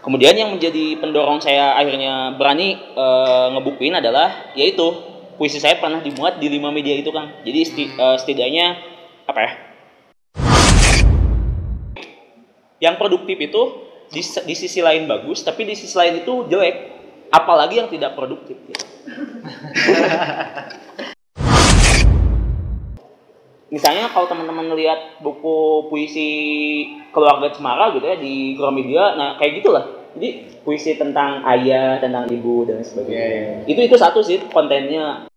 kemudian yang menjadi pendorong saya akhirnya berani eh, ngebukuin adalah yaitu puisi saya pernah dimuat di lima media itu kang. Jadi seti- eh, setidaknya apa ya? Yang produktif itu di, di sisi lain bagus tapi di sisi lain itu jelek. Apalagi yang tidak produktif gitu. misalnya kalau teman-teman lihat buku puisi keluarga Cemara gitu ya di Gramedia nah kayak gitulah. Jadi puisi tentang ayah tentang ibu dan sebagainya. Itu itu satu sih kontennya.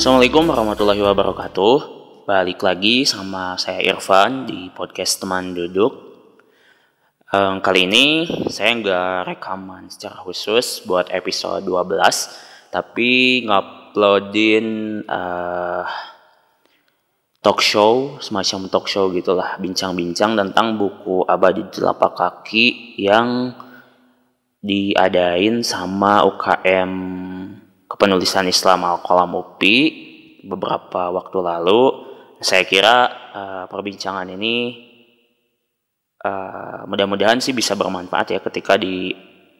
Assalamualaikum warahmatullahi wabarakatuh. Balik lagi sama saya Irfan di podcast teman duduk. Em, kali ini saya nggak rekaman secara khusus buat episode 12, tapi nguploadin eh, talk show, semacam talk show gitulah, bincang-bincang tentang buku Abadi Telapak Kaki yang diadain sama UKM Kepenulisan Islam Al-Qalam UPI beberapa waktu lalu. Saya kira eh, perbincangan ini eh, mudah-mudahan sih bisa bermanfaat ya ketika di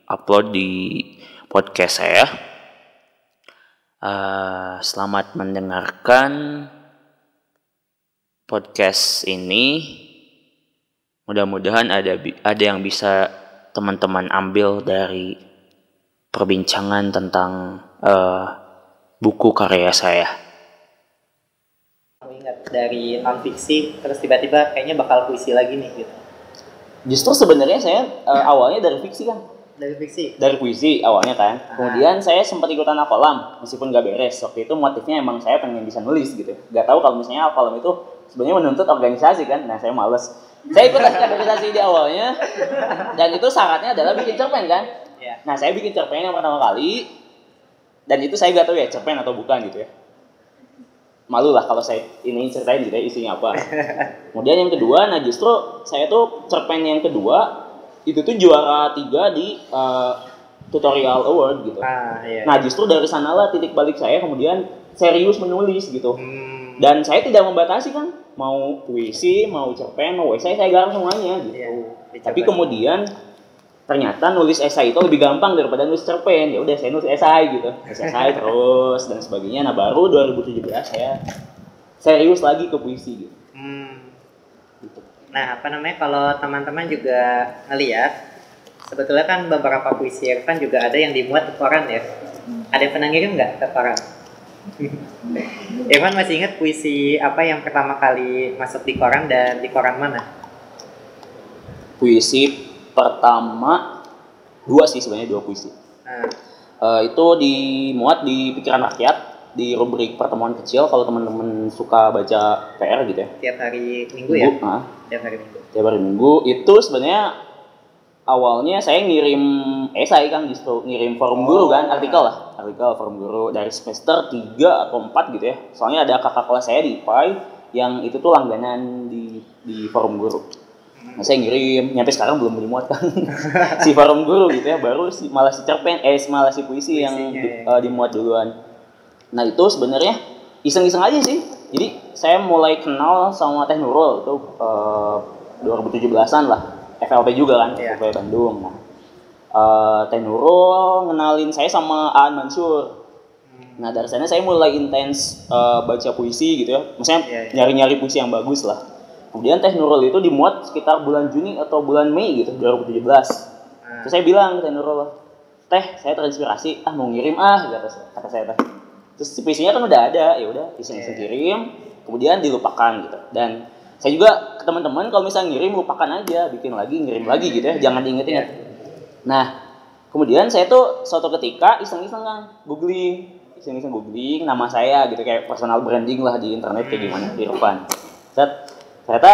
upload di podcast saya. Eh, selamat mendengarkan podcast ini. Mudah-mudahan ada ada yang bisa teman-teman ambil dari perbincangan tentang eh, buku karya saya. Dari non fiksi terus tiba-tiba kayaknya bakal puisi lagi nih gitu. Justru sebenarnya saya eh, awalnya dari fiksi kan, Dari fiksi. dari puisi awalnya kan. Kemudian saya sempat ikutan alkolam, meskipun gak beres. Waktu itu motifnya emang saya pengen bisa nulis gitu. Gak tahu kalau misalnya alkolam itu sebenarnya menuntut organisasi kan. Nah saya males. Saya ikut organisasi di awalnya, dan itu syaratnya adalah bikin cerpen kan. Ya. Nah saya bikin cerpen yang pertama kali, dan itu saya gak tahu ya cerpen atau bukan gitu ya. Malu lah kalau saya ini ceritain gitu ya isinya apa. Kemudian yang kedua, nah justru saya tuh cerpen yang kedua itu tuh juara tiga di eh, tutorial award gitu. Ah iya. Nah justru dari sanalah titik balik saya kemudian serius menulis gitu. Hmm, Dan saya tidak membatasi kan mau puisi, mau cerpen, mau esai saya garap semuanya gitu. iya. Tapi kemudian ternyata nulis esai itu lebih gampang daripada nulis cerpen. Ya udah saya nulis esai gitu. Nulis esai terus dan sebagainya. Nah, baru 2017 saya serius lagi ke puisi gitu. Hmm. Gitu. Nah apa namanya kalau teman-teman juga ngeliat sebetulnya kan beberapa puisi Irfan juga ada yang dimuat ke koran ya. Ada yang pernah ngirim nggak ke koran? Irfan masih ingat puisi apa yang pertama kali masuk di koran dan di koran mana? Puisi pertama dua sih sebenarnya dua puisi. Nah, Eh, itu dimuat di pikiran rakyat di rubrik pertemuan kecil kalau teman-teman suka baca PR gitu ya. tiap hari minggu ya? Minggu, ah. Tiap hari minggu. tiap hari minggu itu sebenarnya awalnya saya ngirim esai kan justru ngirim forum guru kan artikel lah artikel forum guru dari semester 3 atau 4 gitu ya soalnya ada kakak kelas saya di IPAI yang itu tuh langganan di di forum guru nah, saya ngirim nyampe sekarang belum dimuat kan si forum guru gitu ya baru si malah si cerpen eh malah si puisi yang Puisinya, di- ya. eh, dimuat duluan nah itu sebenarnya iseng-iseng aja sih jadi saya mulai kenal sama Teh Nurul itu eh, 2017-an lah FLP juga kan Iya. FLP Bandung nah eh, Teh Nurul ngenalin saya sama Aan Mansur Hmm. nah dari sana saya mulai intens eh, baca puisi gitu ya maksudnya Iya, iya. nyari-nyari puisi yang bagus lah kemudian Teh Nurul itu dimuat sekitar bulan Juni atau bulan Mei gitu 2017 Nah, Terus saya bilang ke Teh Nurul, Teh, saya terinspirasi, ah mau ngirim ah, kata, kata saya teh. Terus puisinya kan udah ada, ya udah iseng-iseng Iya. kirim, kemudian dilupakan gitu. Dan saya juga ke teman-teman kalau misalnya ngirim lupakan aja, bikin lagi, ngirim lagi gitu ya, jangan diinget-inget. Nah, kemudian saya tuh suatu ketika iseng-iseng kan googling, iseng-iseng googling nama saya gitu kayak personal branding lah di internet kayak gimana Irfan. Set, ternyata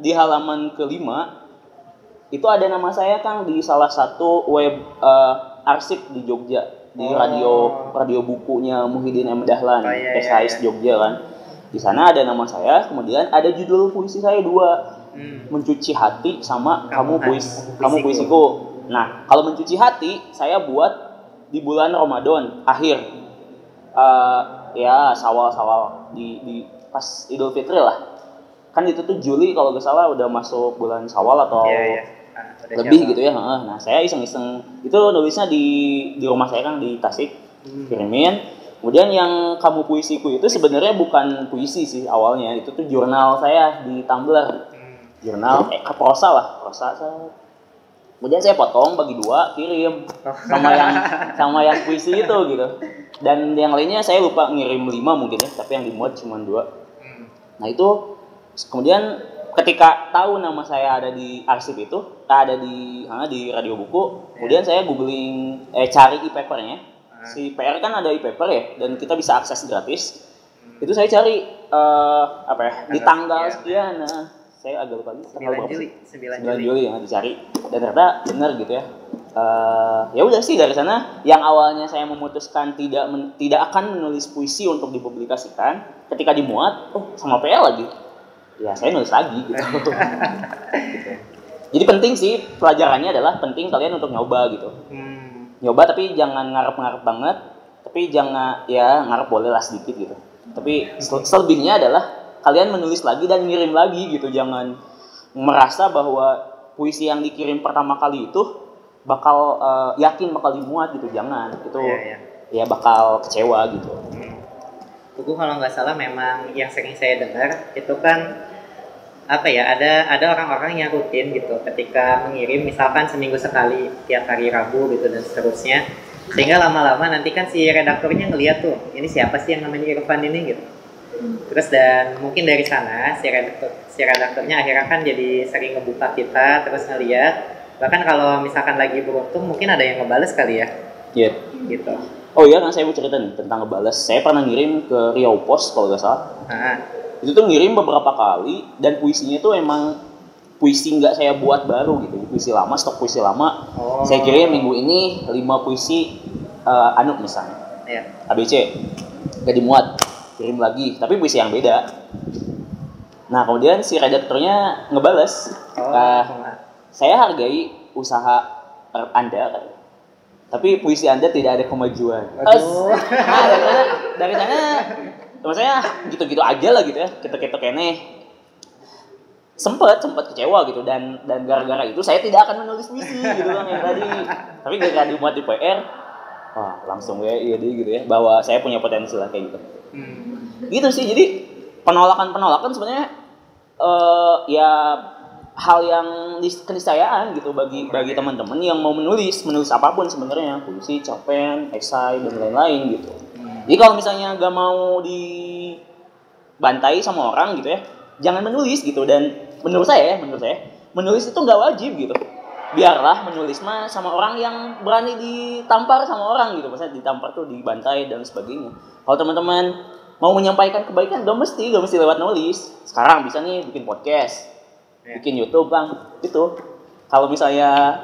di halaman kelima itu ada nama saya Kang di salah satu web eh, arsip di Jogja di Oh. radio radio bukunya Muhyiddin M Dahlan Oh, iya, iya, SHS iya. Jogja kan di sana ada nama saya kemudian ada judul puisi saya dua hmm. mencuci hati sama kamu, Kamu puis kamu puisiku. Nah, kalau mencuci hati, saya buat di bulan Ramadan akhir. Eh, ya, sawal-sawal di, di pas Idul Fitri lah. Kan itu tuh Juli kalau nggak salah udah masuk bulan Sawal atau Iya, iya. Ah, udah lebih siap. gitu ya. Nah, saya iseng-iseng itu nulisnya di di rumah saya kan di Tasik Hmm. kirimin. Kemudian yang kamu puisiku itu sebenarnya bukan puisi sih awalnya, itu tuh jurnal saya di Tumblr. Hmm. Jurnal eh prosa lah, prosa saya. Kemudian saya potong bagi dua, kirim sama yang sama yang puisi itu gitu. Dan yang lainnya saya lupa ngirim lima mungkin ya, tapi yang dimuat cuma dua. Hmm. Nah itu kemudian ketika tahu nama saya ada di arsip itu, ada di ah, di radio buku, kemudian saya googling eh cari e-papernya. Si PR kan ada e-paper ya, dan kita bisa akses gratis. Itu saya cari eh, apa ya di tanggal sekian. Nah, saya agak lupa lagi tanggal 9 berapa Juli, sih? 9 9 Juli. Juli yang dicari dan ternyata benar gitu ya. Eh, ya udah sih dari sana yang awalnya saya memutuskan tidak men- tidak akan menulis puisi untuk dipublikasikan ketika dimuat oh sama PL lagi ya saya nulis lagi gitu. Gitu. jadi penting sih pelajarannya adalah penting kalian untuk nyoba gitu Hmm. nyoba tapi jangan ngarep-ngarep banget tapi jangan ya ngarep boleh lah sedikit gitu tapi sel- selebihnya adalah kalian menulis lagi dan ngirim lagi gitu jangan merasa bahwa puisi yang dikirim pertama kali itu bakal eh, yakin bakal dimuat gitu jangan itu Iya, iya. ya bakal kecewa gitu Hmm. Buku kalau nggak salah memang yang sering saya dengar itu kan apa ya ada ada orang-orang yang rutin gitu ketika mengirim misalkan seminggu sekali tiap hari Rabu gitu dan seterusnya. Sehingga lama-lama nanti kan si redakturnya ngeliat tuh ini siapa sih yang namanya Irfan ini gitu. Terus dan mungkin dari sana si redaktur si redakturnya akhirnya kan jadi sering ngebuka kita terus ngeliat. Bahkan kalau misalkan lagi beruntung mungkin ada yang ngebales kali ya. Iya. gitu. Oh iya kan saya mau cerita nih tentang ngebales. Saya pernah ngirim ke Riau Pos kalau nggak salah. Nah, itu tuh ngirim beberapa kali dan puisinya tuh emang puisi nggak saya buat baru gitu. Puisi lama stok puisi lama. Oh, saya kirim minggu ini lima puisi eh, anu misalnya. Ya ABC gak dimuat kirim lagi. Tapi puisi yang beda. Nah kemudian si redakturnya ngebales oh, cuma- saya hargai usaha anda. Tapi puisi anda tidak ada kemajuan. Aduh. nah, dari sana dari sana maksudnya gitu-gitu aja lah gitu ya kita kita kene. Sempet sempet kecewa gitu dan dan gara-gara itu saya tidak akan menulis puisi gitu kan yang tadi. Tapi gara-gara dimuat di PR wah langsung ya iya deh gitu ya bahwa saya punya potensi lah kayak gitu. Hmm. gitu sih jadi penolakan penolakan sebenarnya eh ya hal yang keniscayaan gitu bagi bagi teman-teman yang mau menulis menulis apa pun sebenarnya puisi cerpen esai dan lain-lain gitu jadi kalau misalnya gak mau dibantai sama orang gitu ya jangan menulis gitu. Dan menurut saya ya menurut saya menulis itu nggak wajib gitu. Biarlah menulis mah sama orang yang berani ditampar sama orang gitu. Maksudnya ditampar tuh dibantai dan sebagainya. Kalau teman-teman mau menyampaikan kebaikan gak mesti gak mesti lewat nulis. Sekarang bisa nih bikin podcast Ya. bikin YouTube bang. Itu kalau misalnya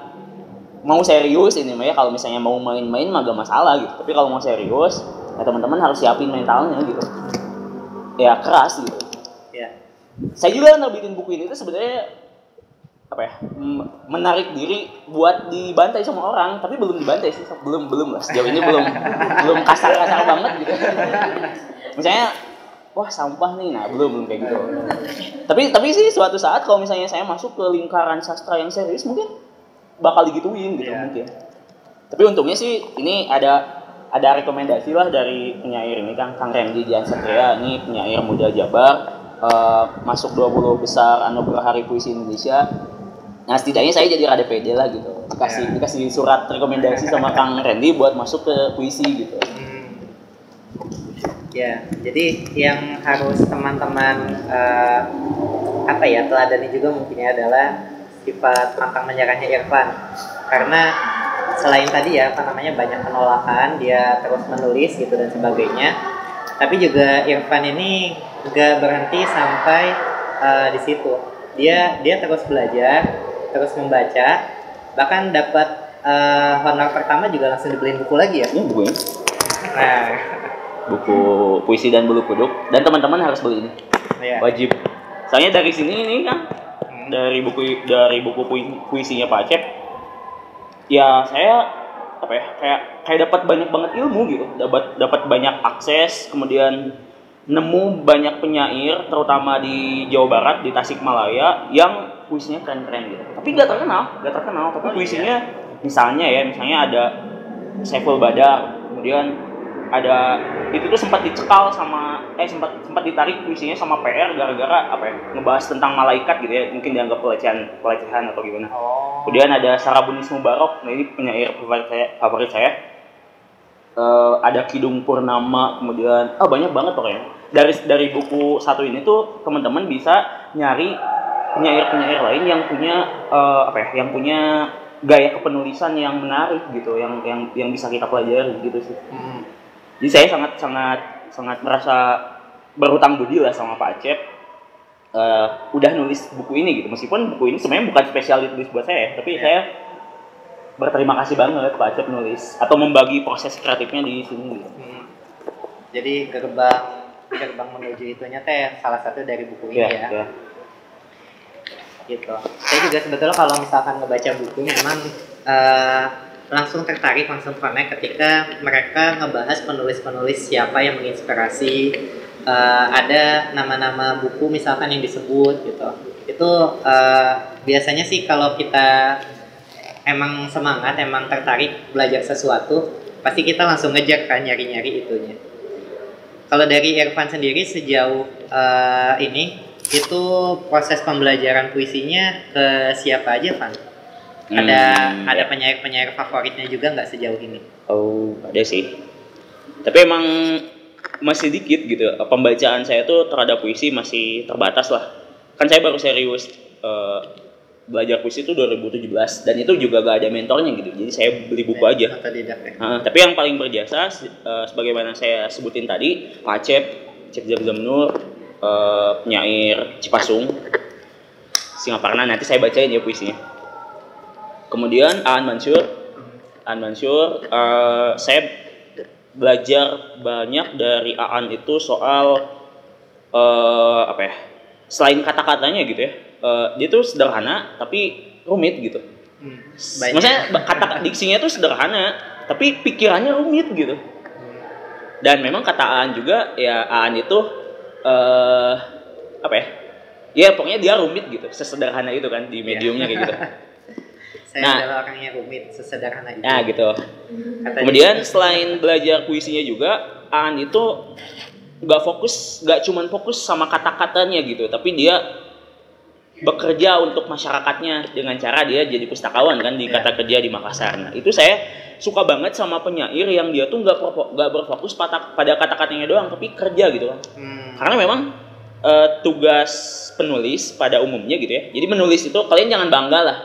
mau serius ini mah ya kalau misalnya mau main-main mah gak masalah gitu. Tapi kalau mau serius ya teman-teman harus siapin mentalnya gitu. Ya keras gitu. Ya. Saya juga nerbitin buku ini itu sebenarnya apa ya menarik diri buat dibantai sama orang. Tapi belum dibantai sih belum belum lah. Sejauh ini belum belum kasar kasar banget gitu. Misalnya wah sampah nih. Nah belum belum kayak gitu. Tapi tapi sih suatu saat kalau misalnya saya masuk ke lingkaran sastra yang serius mungkin bakal digituin gitu Iya. mungkin. Tapi untungnya sih ini ada ada rekomendasi lah dari penyair ini kan Kang Randy Dian Satria ini penyair muda Jabar eh, masuk 20 besar anugerah Hari Puisi Indonesia nah setidaknya saya jadi rada pede lah gitu dikasih Ya. dikasih surat rekomendasi sama Kang Randy buat masuk ke puisi gitu Hmm. Ya, jadi yang harus teman-teman eh, apa ya teladani juga mungkinnya adalah sifat pantang menyerahnya Irfan. Karena selain tadi ya apa namanya banyak penolakan, dia terus menulis gitu dan sebagainya. Tapi juga Irfan ini gak berhenti sampai eh, di situ. Dia dia terus belajar, terus membaca, bahkan dapat eh, honor pertama juga langsung dibeliin buku lagi ya. ini buku ini Nah, buku puisi dan bulu kuduk dan teman-teman harus beli ini ya. wajib soalnya dari sini ini kan Hmm. dari buku dari buku pui- puisinya Pak Acep ya saya apa ya kayak kayak dapat banyak banget ilmu gitu. Dapat dapat banyak akses kemudian nemu banyak penyair terutama di Jawa Barat di Tasikmalaya yang puisinya keren-keren gitu. Tapi gak terkenal gak terkenal. Tapi Oh, iya. puisinya misalnya ya misalnya ada Saiful Badar kemudian ada itu tuh sempat dicekal sama eh sempat sempat ditarik puisinya sama PR gara-gara apa ya ngebahas tentang malaikat gitu ya mungkin dianggap pelecehan pelecehan atau gimana Oh. Kemudian ada Sarabunis Mubarok, nah ini penyair favorit saya. Favorit saya. Eh, ada Kidung Purnama, kemudian ah banyak banget pokoknya. Dari dari buku satu ini tuh teman-teman bisa nyari penyair-penyair lain yang punya eh, apa ya, yang punya gaya kepenulisan yang menarik gitu, yang yang yang bisa kita pelajari gitu sih. Hmm. Jadi saya sangat sangat sangat merasa berhutang budi lah sama Pak Acep eh, udah nulis buku ini gitu. Meskipun buku ini sebenarnya bukan spesial ditulis buat saya, tapi Iya. saya berterima kasih banget Pak Acep nulis atau membagi proses kreatifnya di sini. Gitu. Hmm. Jadi gerbang gerbang menuju itunya teh salah satu dari buku ini Ya, ya. ya. gitu. Saya juga sebetulnya kalau misalkan ngebaca buku memang eh, langsung tertarik, langsung connect ketika mereka ngebahas penulis-penulis siapa yang menginspirasi. Eh, ada nama-nama buku misalkan yang disebut gitu. Itu eh, biasanya sih kalau kita emang semangat, emang tertarik belajar sesuatu, pasti kita langsung ngejar kan nyari-nyari itunya. Kalau dari Irfan sendiri sejauh eh, ini itu proses pembelajaran puisinya ke siapa aja, Van? Ada Hmm, ada ya. penyair-penyair favoritnya juga nggak sejauh ini? Oh, ada sih. Tapi emang masih dikit gitu. Pembacaan saya tuh terhadap puisi masih terbatas lah. Kan saya baru serius eh, belajar puisi itu 2017 dan itu juga gak ada mentornya gitu. Jadi saya beli buku aja. Otodidak ya. Nah, tapi yang paling berjasa eh, sebagaimana saya sebutin tadi, Acep, Cep Zamnur, eh, penyair Cipasung, Singaparna nanti saya bacain ya puisinya. Kemudian Aan Mansur, Aan Mansur, eh, saya belajar banyak dari Aan itu soal eh, apa ya? Selain kata-katanya gitu ya, eh, dia tuh sederhana tapi rumit gitu. Hmm, Maksudnya kata diksinya tuh sederhana, tapi pikirannya rumit gitu. Dan memang kata Aan juga ya Aan itu eh apa ya? Ya pokoknya dia rumit gitu, sesederhana itu kan di mediumnya kayak gitu. Saya Nah. adalah orang yang rumit, sesederhana itu. Nah gitu. Katanya Kemudian gitu. selain belajar puisinya juga, Aan itu nggak fokus, nggak cuman fokus sama kata-katanya gitu, tapi dia bekerja untuk masyarakatnya dengan cara dia jadi pustakawan kan di Ya. kata kerja di Makassar. Nah itu saya suka banget sama penyair yang dia tuh nggak nggak berfokus pada, pada kata-katanya doang, tapi kerja gitu kan. Hmm, Karena memang eh, tugas penulis pada umumnya gitu ya. Jadi menulis itu kalian jangan bangga lah.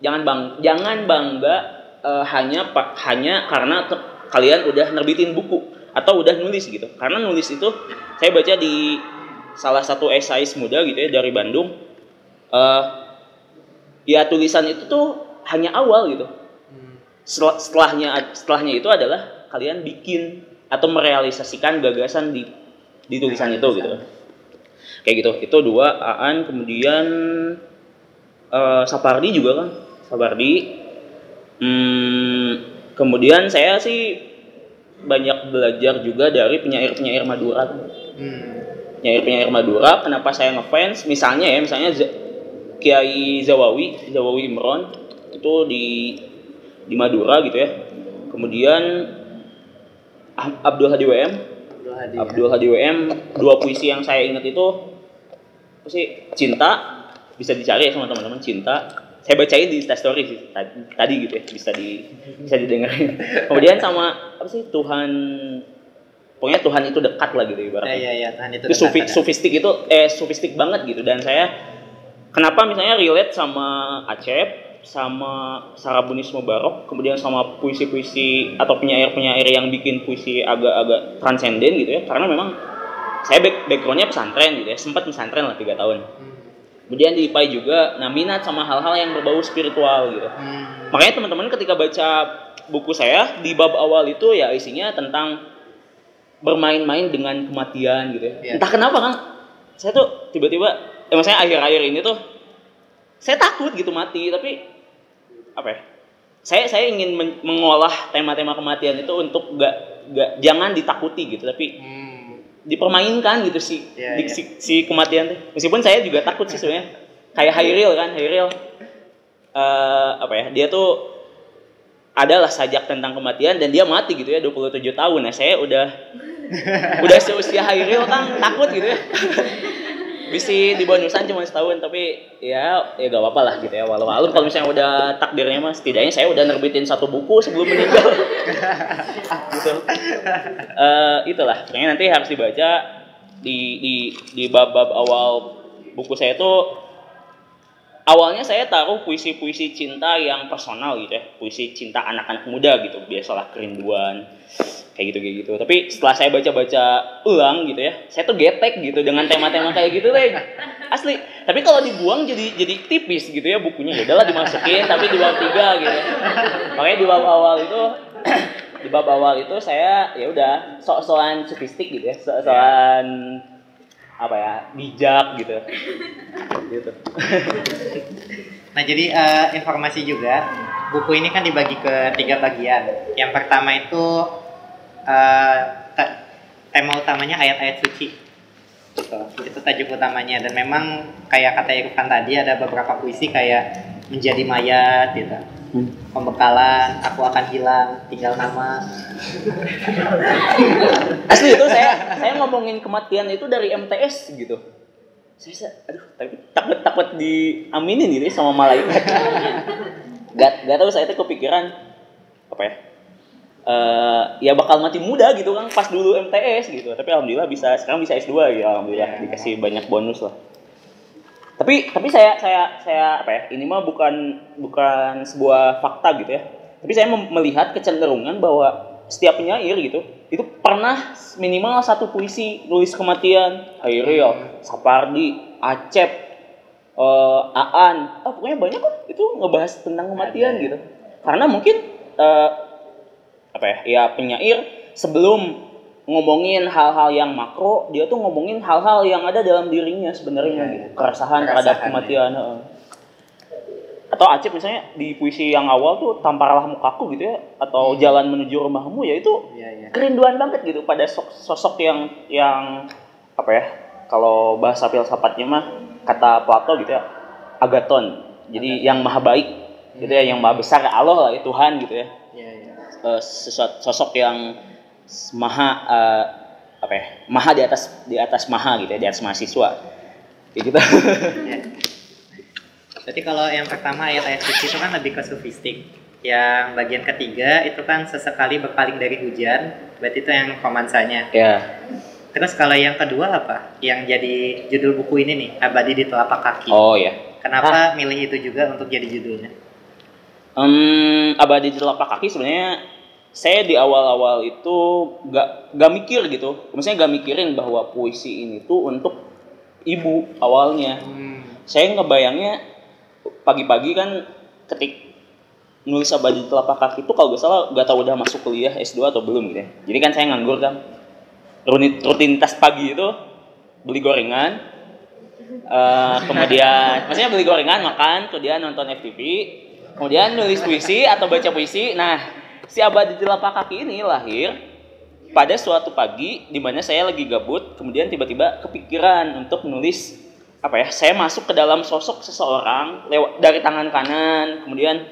Jangan bang jangan bangga eh, hanya pa- hanya karena ke- kalian udah nerbitin buku atau udah nulis gitu. Karena nulis itu saya baca di salah satu esais muda gitu ya dari Bandung. eh ya tulisan itu tuh hanya awal gitu. Setel- Setelahnya setelahnya itu adalah kalian bikin atau merealisasikan gagasan di di tulisan itu gitu kayak gitu itu dua Aan kemudian eh Sapardi juga kan Sapardi hmm, kemudian saya sih banyak belajar juga dari penyair-penyair Madura. Hmm, penyair-penyair Madura kenapa saya ngefans? Misalnya ya misalnya Z- Kiai Zawawi Zawawi Imron itu di di Madura gitu ya. Kemudian Abdul Hadi WM Abdul Hadi. ya. Abdul Hadi WM dua puisi yang saya ingat itu apa sih? Cinta bisa dicari ya sama teman-teman cinta saya bacain di Instastory sih tadi, tadi gitu ya bisa di bisa didengerin. Kemudian sama apa sih Tuhan pokoknya Tuhan itu dekat lah gitu Ya, ibaratnya. Ya, ya, Tuhan itu itu sufi, dekat ada. sufistik itu eh sufistik banget gitu. Dan saya kenapa misalnya relate sama Acep sama Sarabunis Mubarok kemudian sama puisi-puisi atau penyair-penyair yang bikin puisi agak-agak transenden gitu ya. Karena memang saya back backgroundnya pesantren gitu ya sempat pesantren lah tiga tahun. Hmm, kemudian di IPAI juga nah minat sama hal-hal yang berbau spiritual gitu hmm, Makanya teman-teman ketika baca buku saya di bab awal itu ya isinya tentang bermain-main dengan kematian gitu ya. Iya. Entah kenapa kan saya tuh tiba-tiba eh maksudnya akhir-akhir ini tuh saya takut gitu mati tapi apa ya? saya saya ingin men- mengolah tema-tema kematian itu untuk gak gak jangan ditakuti gitu tapi Hmm. Dipermainkan gitu sih Iya, di- iya. si, si kematian tuh. Meskipun saya juga takut sih sebenarnya. Kayak Hairil kan, Hairil eh apa ya? Dia tuh adalah sajak tentang kematian dan dia mati gitu ya 27 tahun. Nah, saya udah udah seusia Hairil kan takut gitu ya. Bisa di bonusan cuma setahun tapi ya ya gak apa-apa lah gitu ya walau walau kalau misalnya udah takdirnya mah setidaknya saya udah nerbitin satu buku sebelum meninggal. Gitu. Eh, itulah. Kayaknya nanti harus dibaca di di di bab-bab awal buku saya itu awalnya saya taruh puisi-puisi cinta yang personal gitu ya. Puisi cinta anak-anak muda gitu biasalah kerinduan kayak gitu kayak gitu. Tapi setelah saya baca-baca ulang gitu ya saya tuh getek gitu dengan tema-tema kayak gitu deh asli. Tapi kalau dibuang jadi jadi tipis gitu ya bukunya. Ya udahlah dimasukin tapi di bab tiga gitu. Makanya di bab awal itu di bab awal itu saya ya udah sok-sokan sofistik gitu ya sok-sokan apa ya bijak gitu. Gitu. Nah, jadi eh, informasi juga, buku ini kan dibagi ke tiga bagian. Yang pertama itu eh, te- tema utamanya ayat-ayat suci. Gitu. Itu tajuk utamanya dan memang kayak kata Irfan tadi ada beberapa puisi kayak menjadi mayat gitu. Pembekalan, aku akan hilang, tinggal nama. Asli itu saya saya ngomongin kematian itu dari MTS gitu. Saya, saya aduh tapi takut takut diaminin gitu ya sama malaikat. gak gak tahu saya tuh kepikiran apa ya? Eh ya bakal mati muda gitu kan pas dulu MTS gitu. Tapi alhamdulillah bisa sekarang bisa S2 gitu alhamdulillah dikasih banyak bonus lah. Tapi tapi saya saya saya apa ya? Ini mah bukan bukan sebuah fakta gitu ya. Tapi saya melihat kecenderungan bahwa setiap penyair gitu itu pernah minimal satu puisi nulis kematian Hairil, Sapardi, Acep, eh, Aan, ah, pokoknya banyak kok itu ngebahas tentang kematian Ada. gitu. Karena mungkin eh, apa ya? Ya penyair sebelum ngomongin hal-hal yang makro, dia tuh ngomongin hal-hal yang ada dalam dirinya sebenarnya Iya, gitu. iya. Keresahan terhadap Keresahan, kematian. heeh. Atau Acep misalnya di puisi yang awal tuh tamparalah mukaku gitu ya atau Hmm. jalan menuju rumahmu ya itu Iya, iya. kerinduan banget gitu pada sok- sosok yang yang apa ya kalau bahasa filsafatnya mah kata Plato gitu ya agaton jadi yang maha baik gitu ya yang maha besar Allah lah ya Tuhan gitu ya Iya, iya. Sesuatu sosok yang maha eh, apa ya maha di atas di atas maha gitu ya di atas mahasiswa kayak gitu Ya. Jadi kalau yang pertama ayat-ayat suci itu kan lebih ke sofistik. Yang bagian ketiga itu kan sesekali berpaling dari hujan, berarti itu yang romansanya. ya Terus kalau yang kedua apa? Yang jadi judul buku ini nih, Abadi di Telapak Kaki. oh ya Kenapa milih itu juga untuk jadi judulnya? Em, abadi di telapak kaki sebenarnya saya di awal-awal itu gak, gak mikir gitu. Maksudnya gak mikirin bahwa puisi ini tuh untuk ibu awalnya. Saya ngebayangnya pagi-pagi kan ketik nulis abadi di telapak kaki itu kalau gak salah gak tahu udah masuk kuliah S2 atau belum gitu ya. Jadi kan saya nganggur kan. Rutin- rutinitas pagi itu beli gorengan eh, kemudian maksudnya beli gorengan makan kemudian nonton FTV kemudian nulis puisi atau baca puisi. Nah si abadi di telapak kaki ini lahir pada suatu pagi di mana saya lagi gabut kemudian tiba-tiba kepikiran untuk nulis apa ya saya masuk ke dalam sosok seseorang lewat dari tangan kanan kemudian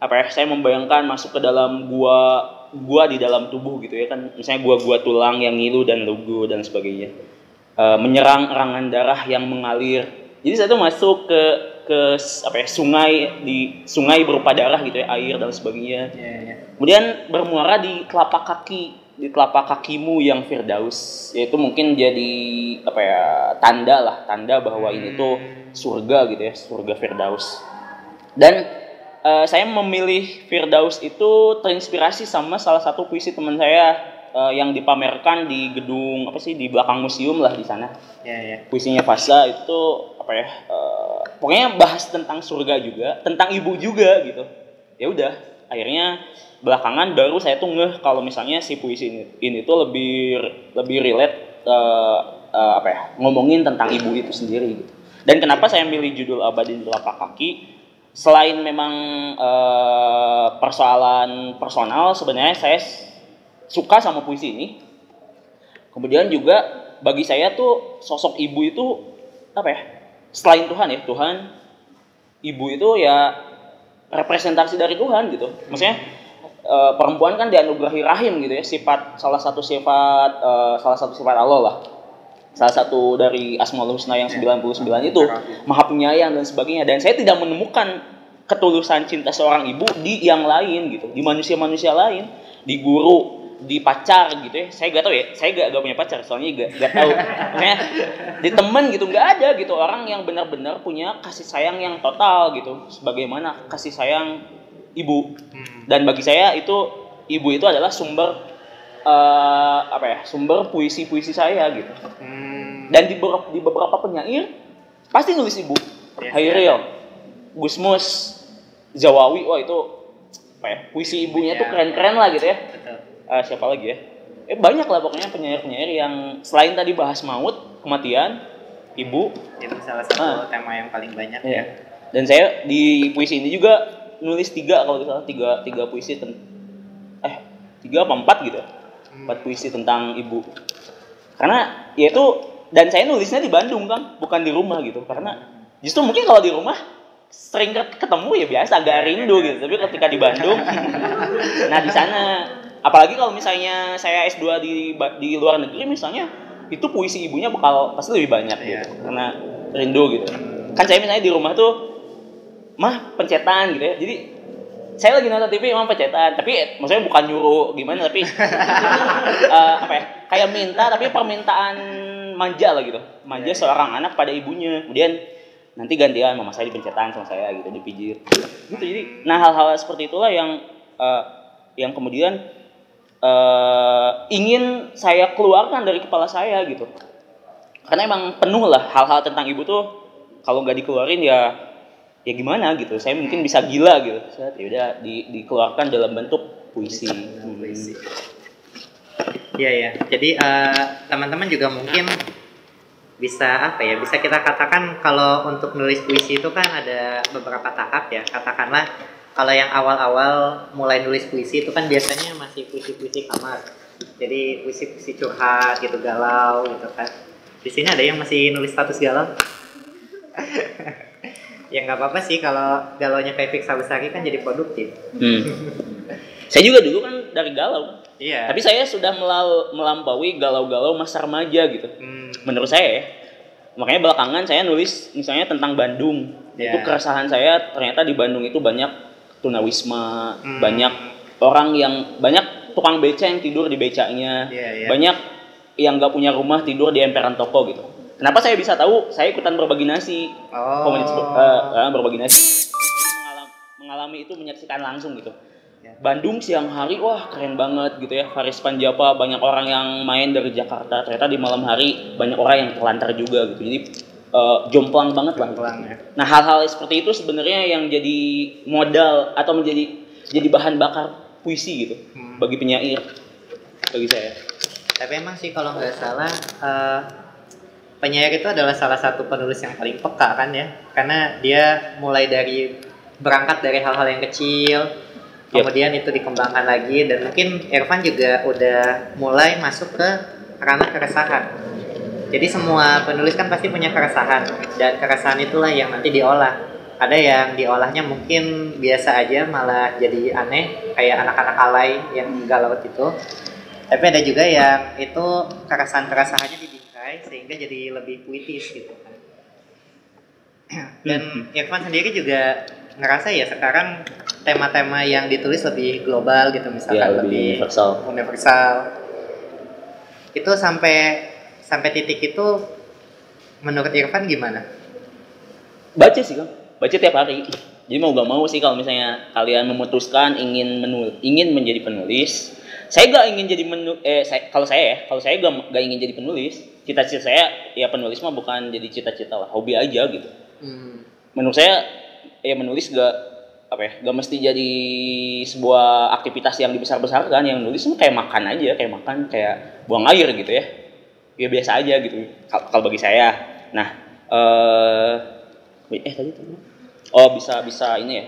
apa ya saya membayangkan masuk ke dalam gua gua di dalam tubuh gitu ya kan. Misalnya gua-gua tulang yang ngilu dan lugu dan sebagainya. Eh, menyerang erangan darah yang mengalir. Jadi saya tuh masuk ke ke apa ya sungai di sungai berupa darah gitu ya air dan sebagainya. Iya, iya. kemudian bermuara di telapak kaki di telapak kakimu yang firdaus. Yaitu mungkin jadi apa ya tanda lah tanda bahwa ini tuh surga gitu ya surga firdaus. Dan eh, saya memilih firdaus itu terinspirasi sama salah satu puisi teman saya eh, yang dipamerkan di gedung apa sih di belakang museum lah di sana. Iya, iya. puisinya Fasa itu apa ya eh, pokoknya bahas tentang surga juga tentang ibu juga gitu. Ya udah akhirnya belakangan baru saya tuh ngeh kalau misalnya si puisi ini, ini tuh lebih lebih relate eh, eh, apa ya ngomongin tentang ibu itu sendiri gitu. Dan kenapa saya milih judul abadi di telapak kaki? Selain memang eh, persoalan personal sebenarnya saya suka sama puisi ini. Kemudian juga bagi saya tuh sosok ibu itu apa ya selain Tuhan ya Tuhan ibu itu ya representasi dari Tuhan gitu. Maksudnya eh, perempuan kan dianugerahi rahim gitu ya sifat salah satu sifat eh, salah satu sifat Allah lah. Salah satu dari Asmaul Husna yang 99 itu maha penyayang dan sebagainya. Dan saya tidak menemukan ketulusan cinta seorang ibu di yang lain gitu di manusia-manusia lain di guru di pacar gitu ya. Saya gak tahu ya saya gak, gak punya pacar soalnya gak, gak tahu. Maksudnya, di temen gitu nggak ada gitu. Orang yang benar-benar punya kasih sayang yang total gitu. Sebagaimana kasih sayang ibu. Hmm. dan bagi saya itu ibu itu adalah sumber eh, apa ya sumber puisi-puisi saya gitu. Hmm. dan di beberapa, di beberapa penyair pasti nulis ibu. Yes, Hairil Gusmus Zawawi wah itu apa ya puisi ibunya tuh Ya. keren-keren lah gitu ya. Betul. Eh, siapa lagi ya? Eh banyak lah pokoknya penyair-penyair yang selain tadi bahas maut kematian ibu. Itu salah satu Ah. tema yang paling banyak ya ya. dan saya di puisi ini juga nulis tiga kalau tidak salah. Tiga tiga puisi ten eh tiga apa empat gitu ya? Hmm. empat puisi tentang ibu. Karena ya itu dan saya nulisnya di Bandung kan bukan di rumah gitu. Karena justru mungkin kalau di rumah sering ket- ketemu ya biasa agak rindu gitu. Tapi ketika di Bandung nah di sana apalagi kalau misalnya saya S2 di di luar negeri misalnya itu puisi ibunya bakal pasti lebih banyak gitu Iya. karena rindu gitu. Kan saya misalnya di rumah tuh mah pencetan gitu ya. Jadi saya lagi nonton TV emang pencetan. Tapi maksudnya bukan nyuruh gimana tapi eh, apa ya kayak minta tapi permintaan manja lah gitu. Manja seorang anak pada ibunya. Kemudian nanti gantian mama saya dipencetan sama saya gitu dipijit. Gitu jadi nah hal-hal seperti itulah yang eh, yang kemudian eh, ingin saya keluarkan dari kepala saya gitu karena emang penuh lah hal-hal tentang ibu tuh kalau nggak dikeluarin ya ya gimana gitu saya mungkin bisa gila gitu saya ya udah di, dikeluarkan dalam bentuk puisi Hmm. Puisi. Iya ya. Jadi eh, teman-teman juga mungkin bisa apa ya? Bisa kita katakan kalau untuk nulis puisi itu kan ada beberapa tahap ya. Katakanlah kalau yang awal-awal mulai nulis puisi itu kan biasanya masih puisi-puisi kamar. Jadi puisi-puisi curhat gitu galau gitu kan. Di sini ada yang masih nulis status galau. ya nggak apa-apa sih kalau galaunya kayak Fix Besari kan jadi produktif. Hmm. saya juga dulu kan dari galau Iya. tapi saya sudah melal- melampaui galau-galau masa remaja gitu Hmm, menurut saya ya makanya belakangan saya nulis misalnya tentang Bandung Ya. itu keresahan saya ternyata di Bandung itu banyak tunawisma Hmm. banyak orang yang banyak tukang beca yang tidur di becanya. Iya, iya. banyak yang nggak punya rumah tidur di emperan toko gitu. Kenapa saya bisa tahu? Saya ikutan berbagi nasi. Oh. komunitas ber- eh, eh, berbagi nasi. Mengalami, mengalami itu menyaksikan langsung gitu. Ya. Bandung siang hari wah keren banget gitu ya. Faris Panjapa banyak orang yang main dari Jakarta. Ternyata di malam hari banyak orang yang terlantar juga gitu. Jadi eh, jomplang banget lah ya. nah hal-hal seperti itu sebenarnya yang jadi modal atau menjadi jadi bahan bakar puisi gitu Hmm. bagi penyair bagi saya Tapi emang sih kalau nggak salah eh, penyair itu adalah salah satu penulis yang paling peka kan ya, karena dia mulai dari berangkat dari hal-hal yang kecil, Yep. kemudian itu dikembangkan lagi dan mungkin Irfan juga udah mulai masuk ke ranah keresahan. Jadi semua penulis kan pasti punya keresahan dan keresahan itulah yang nanti diolah. Ada yang diolahnya mungkin biasa aja malah jadi aneh kayak anak-anak alay yang galau itu. Tapi ada juga yang itu keresahan-keresahannya dibingkai sehingga jadi lebih puitis gitu kan. Dan Irfan sendiri juga ngerasa ya sekarang tema-tema yang ditulis lebih global gitu misalkan ya lebih universal universal itu sampai sampai titik itu menurut Irfan gimana? baca sih kan baca tiap hari. Jadi mau gak mau sih kalau misalnya kalian memutuskan ingin menul ingin menjadi penulis saya gak ingin jadi menu eh saya, kalau saya ya kalau saya gak, gak ingin jadi penulis cita-cita saya ya penulis mah bukan jadi cita-cita lah hobi aja gitu. Hmm. menurut saya ya menulis gak apa ya gak mesti jadi sebuah aktivitas yang dibesar-besarkan. Yang nulis kayak makan aja kayak makan kayak buang air gitu ya ya biasa aja gitu Kal- kalau bagi saya nah eh eh tadi tadi Oh bisa bisa ini ya.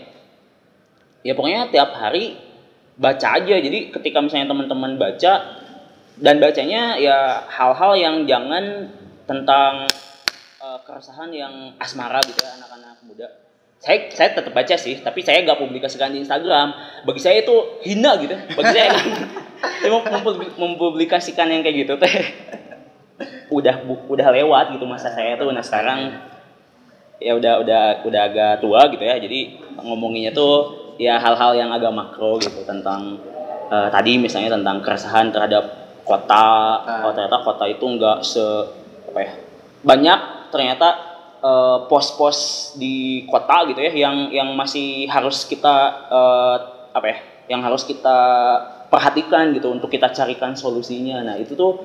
Ya pokoknya tiap hari baca aja. Jadi ketika misalnya teman-teman baca dan bacanya ya hal-hal yang jangan tentang uh, keresahan yang asmara gitu ya anak-anak muda. Saya saya tetap baca sih, tapi saya gak publikasikan di Instagram. Bagi saya itu hina gitu. Bagi saya saya mau mempublikasikan yang kayak gitu teh udah udah lewat gitu masa saya tuh. Nah sekarang ya udah udah udah agak tua gitu ya. Jadi ngomonginnya tuh ya hal-hal yang agak makro gitu tentang uh, tadi misalnya tentang keresahan terhadap kota. Uh. oh ternyata kota itu enggak se apa ya banyak ternyata uh, pos-pos di kota gitu ya yang yang masih harus kita uh, apa ya yang harus kita perhatikan gitu untuk kita carikan solusinya. Nah itu tuh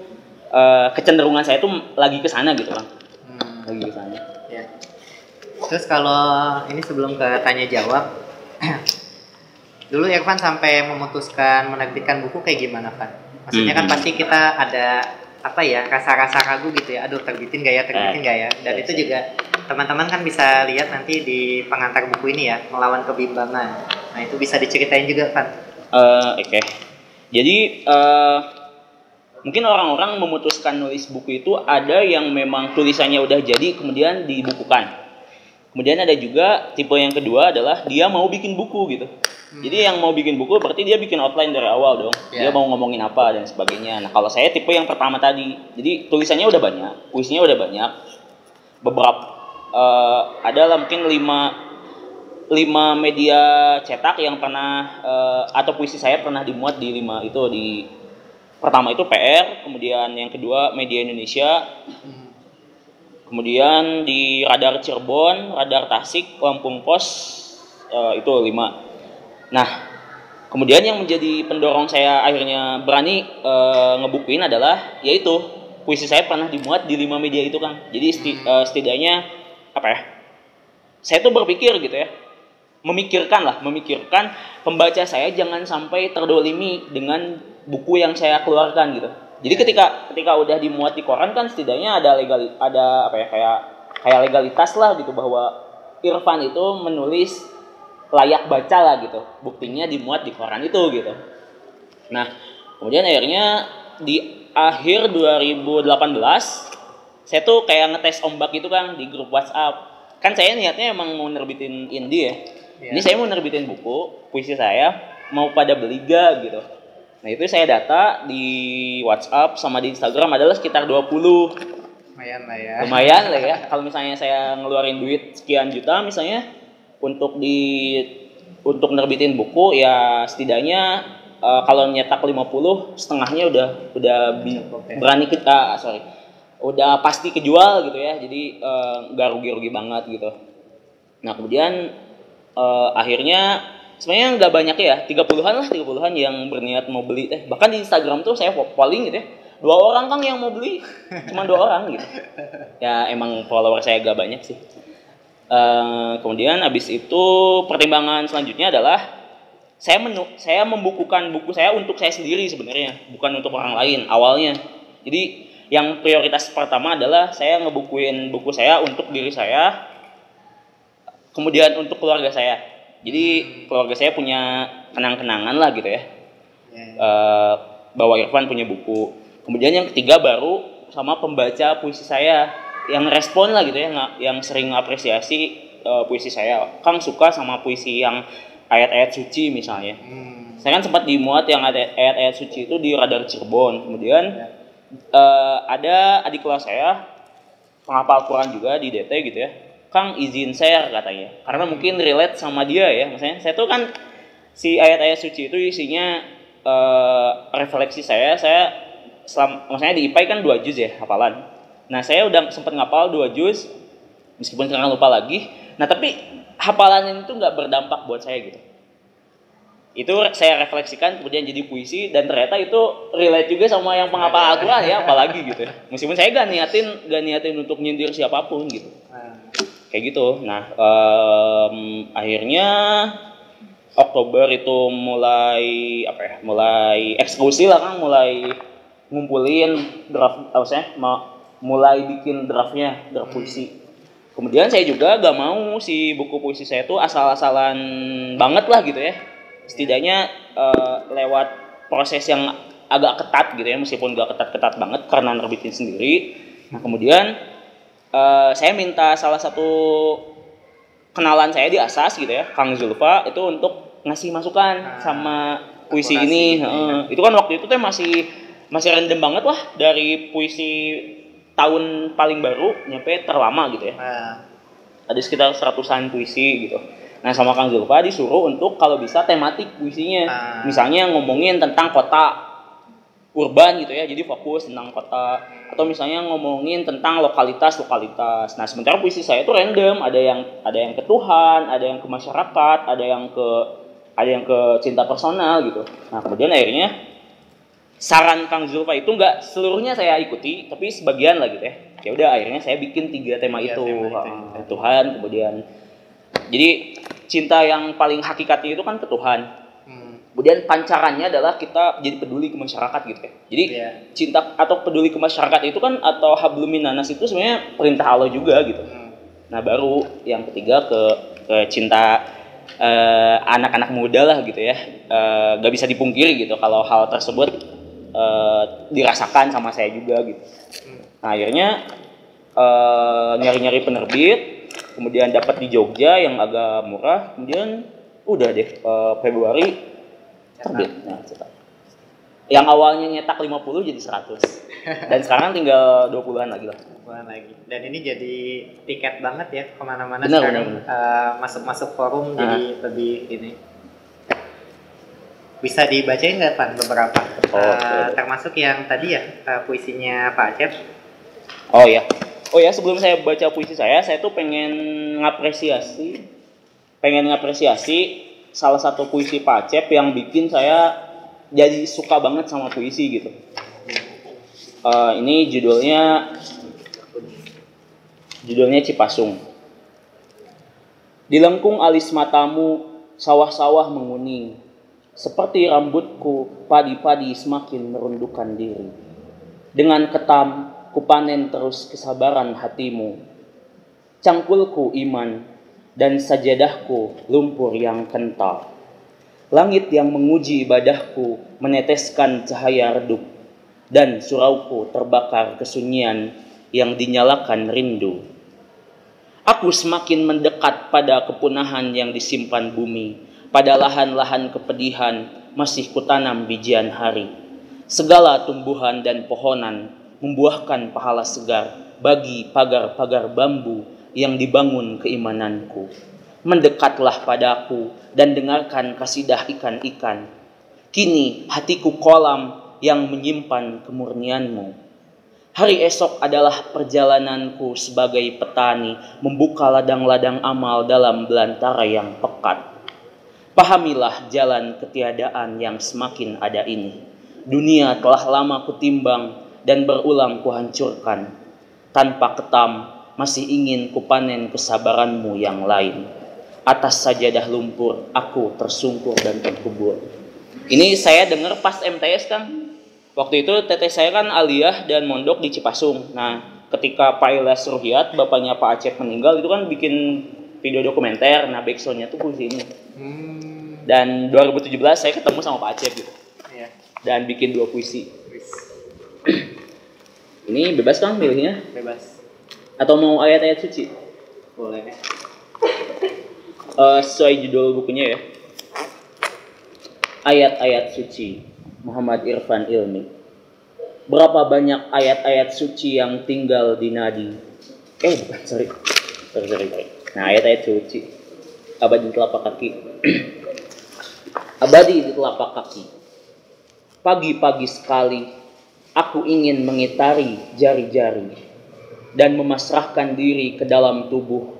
uh, kecenderungan saya tuh lagi ke sana gitu kan hmm. lagi ke sana ya. terus kalau ini sebelum ke tanya jawab dulu Irfan sampai memutuskan menerbitkan buku kayak gimana kan maksudnya kan hmm. pasti kita ada apa ya rasa-rasa ragu gitu ya aduh terbitin gak ya terbitin gak ya dan itu juga teman-teman kan bisa lihat nanti di pengantar buku ini ya melawan kebimbangan nah itu bisa diceritain juga kan uh, oke okay. jadi uh, mungkin orang-orang memutuskan nulis buku itu ada yang memang tulisannya udah jadi kemudian dibukukan Kemudian ada juga tipe yang kedua adalah dia mau bikin buku gitu. Hmm. Jadi yang mau bikin buku berarti dia bikin outline dari awal dong. Yeah. Dia mau ngomongin apa dan sebagainya. Nah kalau saya tipe yang pertama tadi, jadi tulisannya udah banyak, puisinya udah banyak. Beberapa uh, adalah mungkin lima lima media cetak yang pernah uh, atau puisi saya pernah dimuat di lima itu di pertama itu PR, kemudian yang kedua media Indonesia, hmm Kemudian di radar Cirebon, radar Tasik, Lampung Pos uh, itu lima. Nah, kemudian yang menjadi pendorong saya akhirnya berani uh, ngebukuin adalah yaitu puisi saya pernah dimuat di lima media itu kan. Jadi seti, uh, setidaknya apa ya? Saya tuh berpikir gitu ya, memikirkan lah, memikirkan pembaca saya jangan sampai terdolimi dengan buku yang saya keluarkan gitu jadi ketika ketika udah dimuat di koran kan setidaknya ada legal ada apa ya kayak kayak legalitas lah gitu bahwa Irfan itu menulis layak baca lah gitu. Buktinya dimuat di koran itu gitu. Nah, kemudian akhirnya di akhir 2018 saya tuh kayak ngetes ombak gitu kan di grup WhatsApp. Kan saya niatnya emang mau nerbitin indie ya. Yeah. Ini saya mau nerbitin buku puisi saya mau pada beli ga gitu Nah itu saya data di WhatsApp sama di Instagram adalah sekitar 20 Lumayan lah ya. Lumayan lah ya. Kalau misalnya saya ngeluarin duit sekian juta misalnya Untuk di untuk nerbitin buku ya setidaknya uh, kalau nyetak 50 setengahnya udah udah bi berani kita uh, sorry. Udah pasti kejual gitu ya. Jadi uh, nggak rugi-rugi banget gitu. Nah kemudian uh, akhirnya sebenarnya nggak banyak ya tiga puluhan lah tiga puluhan yang berniat mau beli. Eh bahkan di Instagram tuh saya polling gitu ya. Dua orang kan yang mau beli. Cuma dua orang gitu. Ya emang follower saya agak banyak sih. Uh, kemudian abis itu pertimbangan selanjutnya adalah saya menu saya membukukan buku saya untuk saya sendiri sebenarnya bukan untuk orang lain awalnya. Jadi yang prioritas pertama adalah saya ngebukuin buku saya untuk diri saya kemudian untuk keluarga saya jadi keluarga saya punya kenang-kenangan lah gitu ya. Yeah. Ya. Uh, bahwa Irfan punya buku. Kemudian yang ketiga baru sama pembaca puisi saya yang respon lah gitu ya, yang sering apresiasi uh, puisi saya. Kang suka sama puisi yang ayat-ayat suci misalnya. Hmm. Saya kan sempat dimuat yang ada ayat-ayat suci itu di Radar Cirebon. Kemudian yeah. Ya. uh, ada adik kelas saya penghafal Quran juga di DT gitu ya Kang izin share katanya. Karena mungkin relate sama dia ya. Maksudnya saya tuh kan si ayat-ayat suci itu isinya uh, refleksi saya. Saya selam, maksudnya di IPA kan dua juz ya hafalan. Nah saya udah sempat ngapal dua juz meskipun sekarang lupa lagi. Nah tapi hafalan itu nggak berdampak buat saya gitu. Itu saya refleksikan kemudian jadi puisi dan ternyata itu relate juga sama yang penghafal Al-Quran ya apalagi gitu. Meskipun saya gak niatin gak niatin untuk nyindir siapa pun gitu. Nah kayak gitu. Nah um, akhirnya Oktober itu mulai apa ya mulai eksekusi lah kan mulai ngumpulin draft apa sih mulai bikin draftnya draft puisi. Kemudian saya juga gak mau si buku puisi saya itu asal-asalan banget lah gitu ya. Setidaknya eh, lewat proses yang agak ketat gitu ya meskipun gak ketat-ketat banget karena nerbitin sendiri. Nah kemudian eh, saya minta salah satu kenalan saya di asas gitu ya Kang Zulfa itu untuk ngasih masukan Ah, sama puisi akurasi ini gitu ya. Itu kan waktu itu teh masih masih random banget lah dari puisi tahun paling baru nyampe terlama gitu ya Nah, ada sekitar seratusan puisi gitu. Nah sama Kang Zulfa disuruh untuk kalau bisa tematik puisinya. Ah. Misalnya ngomongin tentang kota urban gitu ya, jadi fokus tentang kota. Atau misalnya ngomongin tentang lokalitas-lokalitas. Nah sementara puisi saya itu random, ada yang ada yang ke Tuhan, ada yang ke masyarakat, ada yang ke ada yang ke cinta personal gitu. Nah kemudian akhirnya saran Kang Zulfa itu nggak seluruhnya saya ikuti, tapi sebagian lah gitu ya. Ya udah akhirnya saya bikin tiga tema itu, tema itu, ya. Tuhan, kemudian jadi cinta yang paling hakikatnya itu kan ke Tuhan. Kemudian pancarannya adalah kita jadi peduli ke masyarakat gitu ya. Jadi Iya. cinta atau peduli ke masyarakat itu kan atau habluminanas itu sebenarnya perintah Allah juga gitu. hmm. Nah baru yang ketiga ke, ke cinta eh, anak-anak muda lah gitu ya. Eh, gak bisa dipungkiri gitu kalau hal tersebut eh, dirasakan sama saya juga gitu. Hmm. Nah akhirnya eh, nyari-nyari penerbit, kemudian dapat di Jogja yang agak murah, kemudian udah deh eh, Februari terbit. Nah, cetak. Yang awalnya nyetak 50 jadi 100. Dan sekarang tinggal 20-an lagi lah. Bulan lagi. Dan ini jadi tiket banget ya ke mana-mana Benar, sekarang benar, eh, masuk-masuk forum Ah. jadi lebih ini. Bisa dibacain nggak Pan beberapa? Oh, boleh. termasuk yang tadi ya eh, puisinya Pak Acep. Oh ya. Oh ya, sebelum saya baca puisi saya, saya tuh pengen ngapresiasi pengen ngapresiasi salah satu puisi Pak Acep yang bikin saya jadi suka banget sama puisi gitu. Eh, ini judulnya judulnya Cipasung. Di lengkung alis matamu, sawah-sawah menguning. Seperti rambutku, padi-padi semakin merundukkan diri. Dengan ketam, kupanen terus kesabaran hatimu. Cangkulku iman, dan sajadahku lumpur yang kental. Langit yang menguji ibadahku meneteskan cahaya redup, dan surauku terbakar kesunyian yang dinyalakan rindu. Aku semakin mendekat pada kepunahan yang disimpan bumi, pada lahan-lahan kepedihan masih kutanam bijian hari. Segala tumbuhan dan pohonan membuahkan pahala segar bagi pagar-pagar bambu yang dibangun keimananku. Mendekatlah padaku dan dengarkan kasidah ikan-ikan. Kini hatiku kolam yang menyimpan kemurnianmu. Hari esok adalah perjalananku sebagai petani membuka ladang-ladang amal dalam belantara yang pekat. Pahamilah jalan ketiadaan yang semakin ada ini. Dunia telah lama kutimbang dan berulang kuhancurkan. Tanpa ketam, masih ingin kupanen kesabaranmu yang lain. Atas sajadah lumpur, aku tersungkur dan terkubur. Ini saya dengar pas MTS kan. Waktu itu teteh saya kan aliyah dan mondok di Cipasung. Nah, ketika Pak Ilyas Ruhyat, bapaknya Pak Acep meninggal, itu kan bikin video dokumenter. Nah, backsoundnya tuh puisi ini. Hmm. Dan 2017 saya ketemu sama Pak Acep gitu. Ya. Dan bikin dua puisi. Ini bebas kan milihnya? Bebas. Atau mau ayat-ayat suci? Boleh. Eh, sesuai judul bukunya ya. Ayat-ayat suci Muhammad Irfan Ilmi. Berapa banyak ayat-ayat suci yang tinggal di nadi? Eh, bukan, sorry. Sorry, sorry, sorry. Nah, ayat-ayat suci. Abadi di telapak kaki. Abadi di telapak kaki. Pagi-pagi sekali, aku ingin mengitari jari-jari dan memasrahkan diri ke dalam tubuh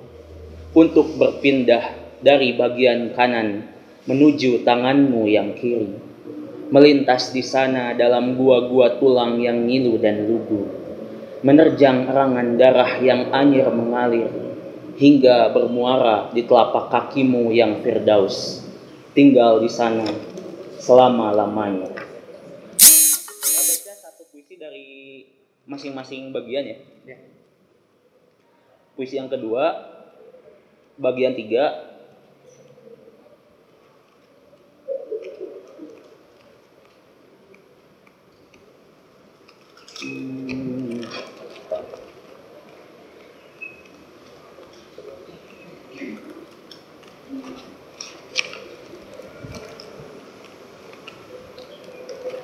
untuk berpindah dari bagian kanan menuju tanganmu yang kiri. Melintas di sana dalam gua-gua tulang yang ngilu dan lugu. Menerjang erangan darah yang anyir mengalir hingga bermuara di telapak kakimu yang firdaus. Tinggal di sana selama-lamanya. Baca satu puisi dari masing-masing bagian ya. Ya. Puisi yang kedua bagian tiga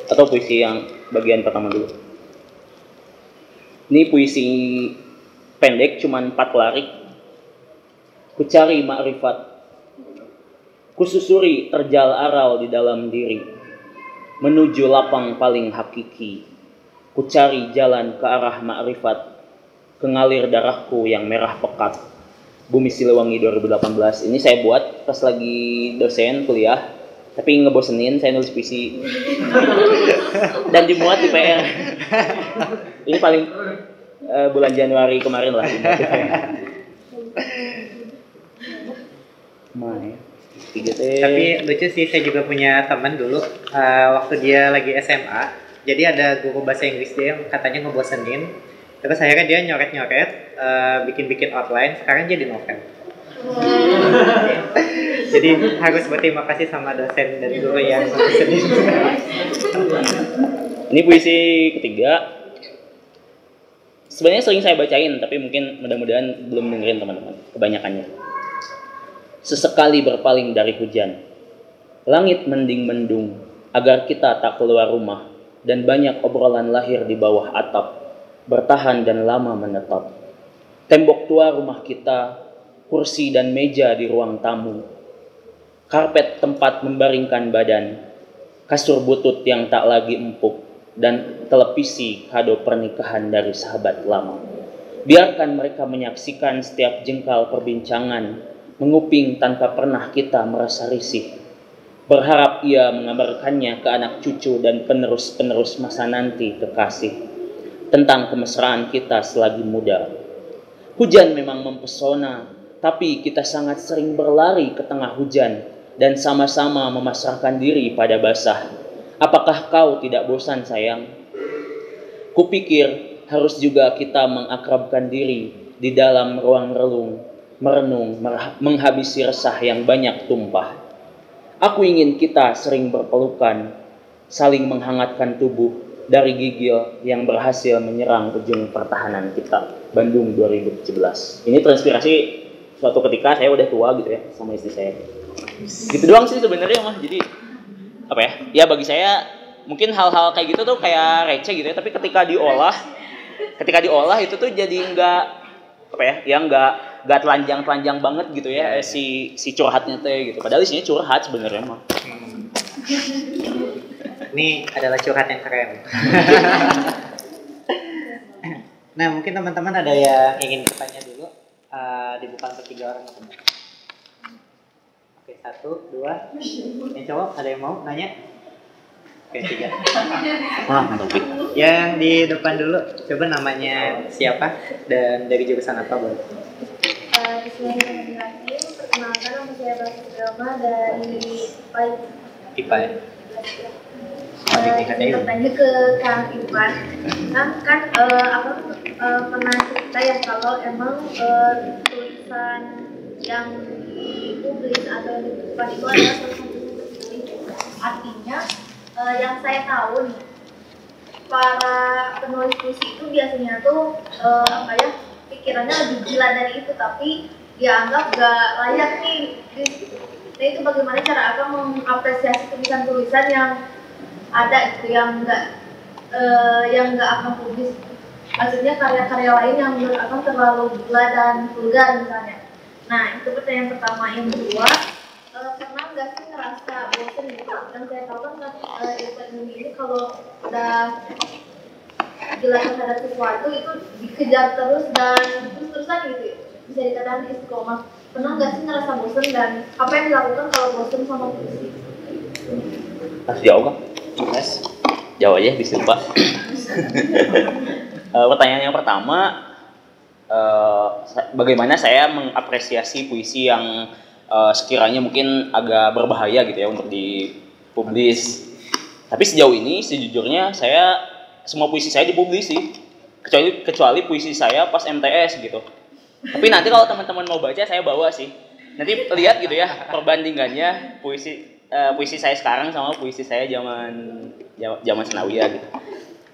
atau puisi yang bagian pertama dulu. Ini puisi pendek cuman empat larik. Kucari makrifat. Kususuri terjal aral di dalam diri. Menuju lapang paling hakiki. Kucari jalan ke arah makrifat. Kengalir darahku yang merah pekat. Bumi Siliwangi 2018. Ini saya buat pas lagi dosen kuliah tapi ngebosenin saya nulis puisi dan dimuat di PR ini paling uh, bulan Januari kemarin lah Mai. Tapi lucu sih saya juga punya teman dulu uh, waktu dia lagi SMA. Jadi ada guru bahasa Inggris dia yang katanya ngebosenin. Terus akhirnya dia nyoret-nyoret, uh, bikin-bikin outline. Sekarang jadi novel. Jadi harus berterima kasih sama dosen dan guru yang sedih. Ini puisi ketiga. Sebenarnya sering saya bacain, tapi mungkin mudah-mudahan belum dengerin teman-teman. Kebanyakannya. Sesekali berpaling dari hujan. Langit mending mendung agar kita tak keluar rumah dan banyak obrolan lahir di bawah atap, bertahan dan lama menetap. Tembok tua rumah kita, kursi dan meja di ruang tamu, karpet tempat membaringkan badan, kasur butut yang tak lagi empuk, dan televisi kado pernikahan dari sahabat lama. Biarkan mereka menyaksikan setiap jengkal perbincangan, menguping tanpa pernah kita merasa risih. Berharap ia mengabarkannya ke anak cucu dan penerus-penerus masa nanti kekasih tentang kemesraan kita selagi muda. Hujan memang mempesona, tapi kita sangat sering berlari ke tengah hujan dan sama-sama memasrahkan diri pada basah. Apakah kau tidak bosan sayang? Kupikir harus juga kita mengakrabkan diri di dalam ruang relung, merenung, menghabisi resah yang banyak tumpah. Aku ingin kita sering berpelukan, saling menghangatkan tubuh dari gigil yang berhasil menyerang ujung pertahanan kita. Bandung 2017. Ini transpirasi suatu ketika saya udah tua gitu ya sama istri saya gitu doang sih sebenarnya mah jadi apa ya? Ya bagi saya mungkin hal-hal kayak gitu tuh kayak receh gitu ya tapi ketika diolah ketika diolah itu tuh jadi enggak apa ya ya enggak enggak telanjang telanjang banget gitu ya eh, si si curhatnya tuh gitu. Padahal isinya curhat sebenarnya mah hmm. ini adalah curhat yang keren. Nah mungkin teman-teman ada yang ingin bertanya dulu? Uh, dibuka untuk tiga orang. Oke, satu, dua. Yang cowok ada yang mau nanya? Oke, tiga. Wah, mantap. Yang di depan dulu, coba namanya siapa dan dari jurusan apa, boleh? Uh, perkenalkan nama saya Bahasa Drama dari IPA. IPA? Uh, bertanya ke Kang Ipan, kan kan uh, apa uh, pernah cerita ya kalau emang uh, tulisan yang dipublis atau yang ditentukan itu adalah satu artinya uh, yang saya tahu nih para penulis puisi itu biasanya tuh uh, apa ya pikirannya lebih gila dari itu tapi dia anggap gak layak nih. Nah itu bagaimana cara akan mengapresiasi tulisan-tulisan yang ada gitu yang enggak uh, yang enggak akan publis? Maksudnya karya-karya lain yang menurut akan terlalu gila dan vulgar misalnya Nah, itu pertanyaan pertama. Yang kedua, uh, pernah nggak sih ngerasa bosan gitu? Dan saya tahu kan uh, ilmu ini kalau udah jelas terhadap sesuatu itu dikejar terus dan terus-terusan gitu ya. Bisa dikatakan istiqomah. Pernah nggak sih ngerasa bosan dan apa yang dilakukan kalau bosan sama puisi? Harus jawab kan? Yes. Jawab aja, bisa Pak. uh, pertanyaan yang pertama, uh, bagaimana saya mengapresiasi puisi yang uh, sekiranya mungkin agak berbahaya gitu ya untuk dipublis. Tapi sejauh ini sejujurnya saya semua puisi saya dipublis sih. Kecuali kecuali puisi saya pas MTS gitu. Tapi nanti kalau teman-teman mau baca saya bawa sih. Nanti lihat gitu ya perbandingannya puisi eh, puisi saya sekarang sama puisi saya zaman zaman Senawiyah gitu.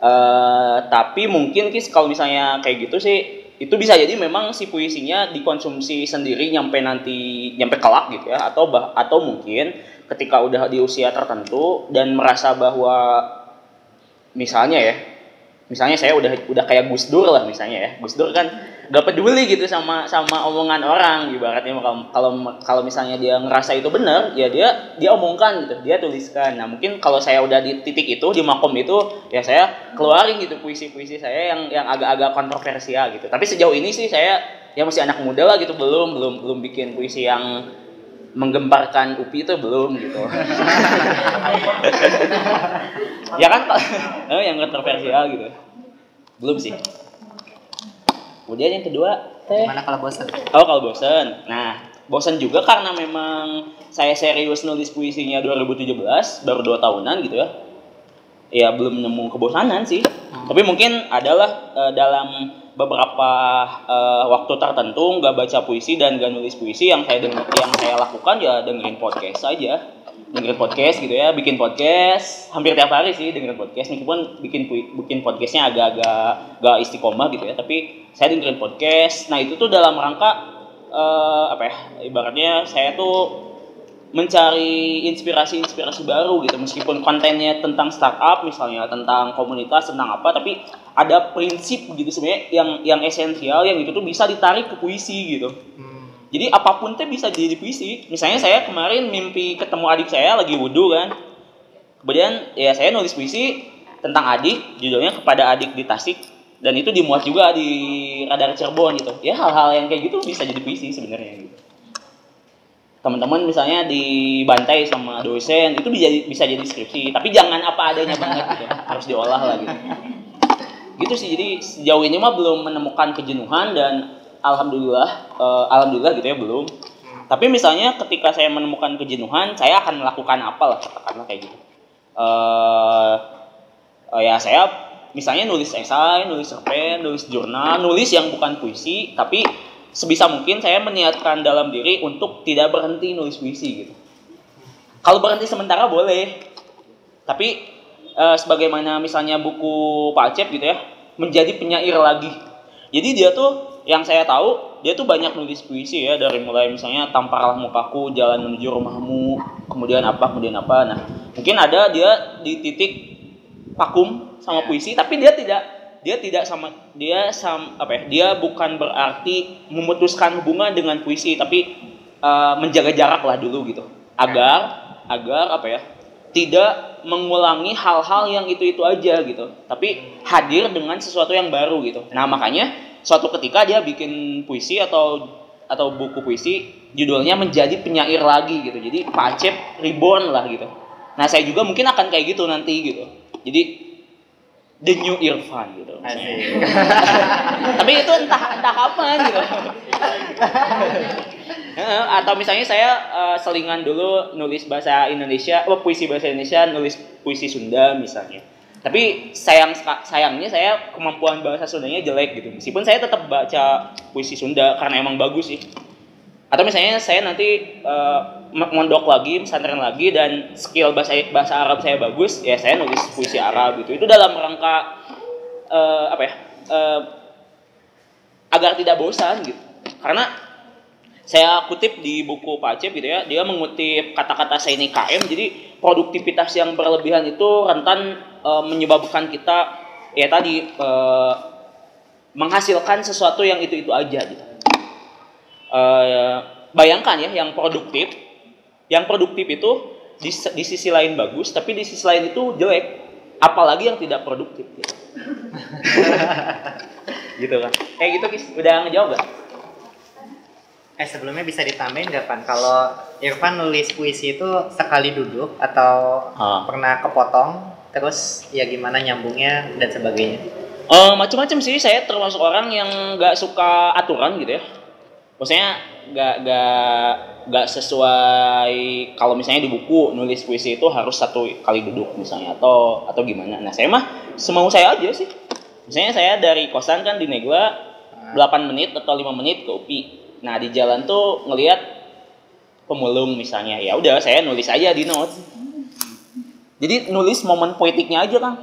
Eh, tapi mungkin kis kalau misalnya kayak gitu sih itu bisa jadi memang si puisinya dikonsumsi sendiri nyampe nanti nyampe kelak gitu ya atau bah, atau mungkin ketika udah di usia tertentu dan merasa bahwa misalnya ya misalnya saya udah udah kayak Gus Dur lah misalnya ya. Gus Dur kan gak peduli gitu sama sama omongan orang ibaratnya kalau kalau kalau misalnya dia ngerasa itu benar ya dia dia omongkan gitu dia tuliskan. Nah mungkin kalau saya udah di titik itu di makom itu ya saya keluarin gitu puisi-puisi saya yang yang agak-agak kontroversial gitu. Tapi sejauh ini sih saya ya masih anak muda lah gitu belum belum belum bikin puisi yang menggemparkan UPI itu belum gitu. Ya kan eh, yang kontroversial gitu. Belum sih kemudian yang kedua teh. Gimana kalau bosan oh kalau bosan nah bosan juga karena memang saya serius nulis puisinya 2017 baru dua tahunan gitu ya. Ya belum nemu kebosanan sih. Hmm. tapi mungkin adalah uh, dalam beberapa uh, waktu tertentu nggak baca puisi dan nggak nulis puisi yang saya denger, yang saya lakukan ya dengerin podcast aja dengerin podcast gitu ya bikin podcast. Hampir tiap hari sih dengerin podcast meskipun bikin bikin podcastnya agak-agak gak istiqomah gitu ya tapi saya dengerin podcast. Nah itu tuh dalam rangka uh, apa ya ibaratnya saya tuh mencari inspirasi-inspirasi baru gitu. Meskipun kontennya tentang startup misalnya tentang komunitas tentang apa tapi ada prinsip gitu sebenarnya yang yang esensial yang itu tuh bisa ditarik ke puisi gitu. Hmm jadi apa pun teh bisa jadi puisi. Misalnya saya kemarin mimpi ketemu adik saya lagi wudhu kan. Kemudian ya saya nulis puisi tentang adik, judulnya kepada adik di Tasik dan itu dimuat juga di Radar Cirebon gitu. Ya hal-hal yang kayak gitu bisa jadi puisi sebenarnya gitu. Teman-teman misalnya dibantai sama dosen itu bisa bisa jadi skripsi, tapi jangan apa adanya banget gitu. Harus diolah lah gitu. Gitu sih. Jadi sejauh ini mah belum menemukan kejenuhan dan alhamdulillah uh, alhamdulillah gitu ya belum. Hmm. tapi misalnya ketika saya menemukan kejenuhan saya akan melakukan apa lah katakanlah kayak gitu. Uh, uh, ya saya misalnya nulis esai nulis cerpen nulis jurnal nulis yang bukan puisi tapi sebisa mungkin saya meniatkan dalam diri untuk tidak berhenti nulis puisi gitu. Kalau berhenti sementara boleh. Tapi uh, sebagaimana misalnya buku Pak Acep gitu ya menjadi penyair lagi. Jadi dia tuh yang saya tahu dia tuh banyak nulis puisi ya dari mulai misalnya tamparlah mukaku jalan menuju rumahmu kemudian apa kemudian apa. Nah mungkin ada dia di titik vakum sama puisi tapi dia tidak dia tidak sama dia sam apa ya dia bukan berarti memutuskan hubungan dengan puisi tapi uh, menjaga jarak lah dulu gitu. Agar agar apa ya tidak mengulangi hal-hal yang itu-itu aja gitu. Tapi hadir dengan sesuatu yang baru gitu. Nah makanya suatu ketika dia bikin puisi atau atau buku puisi judulnya menjadi penyair lagi gitu. Jadi Pak Acep reborn lah gitu. Nah saya juga mungkin akan kayak gitu nanti gitu. Jadi the new Irfan gitu. Tapi itu entah entah kapan gitu atau misalnya saya uh, selingan dulu nulis bahasa Indonesia oh, puisi bahasa Indonesia nulis puisi Sunda misalnya. Tapi sayang sayangnya saya kemampuan bahasa Sundanya jelek gitu. Meskipun saya tetap baca puisi Sunda karena emang bagus sih. Atau misalnya saya nanti uh, mondok lagi pesantren lagi dan skill bahasa bahasa Arab saya bagus ya saya nulis puisi Arab gitu. Itu dalam rangka uh, apa ya uh, agar tidak bosan gitu. Karena saya kutip di buku Pak Acep gitu ya dia mengutip kata-kata saya ini KM jadi produktivitas yang berlebihan itu rentan e, menyebabkan kita ya tadi e, menghasilkan sesuatu yang itu itu aja gitu. E, bayangkan ya yang produktif, yang produktif itu di, di sisi lain bagus, tapi di sisi lain itu jelek. Apalagi yang tidak produktif. Gitu, gitu kan? Kayak gitu kis, udah ngejawab gak? Eh sebelumnya bisa ditambahin nggak pan? Kalau Irfan nulis puisi itu sekali duduk atau ha. pernah kepotong terus ya gimana nyambungnya dan sebagainya? Uh, macam-macam sih. Saya termasuk orang yang nggak suka aturan gitu ya. Maksudnya nggak nggak nggak sesuai kalau misalnya di buku nulis puisi itu harus satu kali duduk misalnya atau atau gimana. Nah saya mah semau saya aja sih. Misalnya saya dari kosan kan di Negla 8 menit atau 5 menit ke UPI. Nah, di jalan tuh ngelihat pemulung misalnya. Ya udah, saya nulis aja di notes. Jadi nulis momen poetiknya aja, Kang.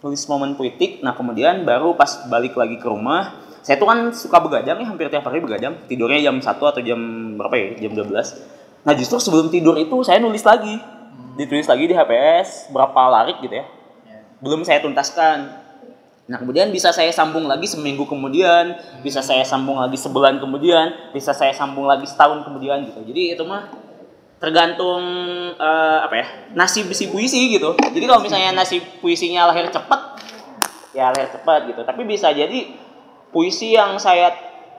Nulis momen poetik. Nah, kemudian baru pas balik lagi ke rumah, saya tuh kan suka begadang ya, hampir tiap hari begadang. Tidurnya jam 1 atau jam berapa ya? Jam 12. Nah, justru sebelum tidur itu saya nulis lagi. Ditulis lagi di HPS berapa larik gitu ya. Belum saya tuntaskan. Nah kemudian bisa saya sambung lagi seminggu kemudian, bisa saya sambung lagi sebulan kemudian, bisa saya sambung lagi setahun kemudian gitu. Jadi itu mah tergantung eh, apa ya nasib si puisi gitu. Jadi kalau misalnya nasib puisinya lahir cepat, ya lahir cepat gitu. Tapi bisa jadi puisi yang saya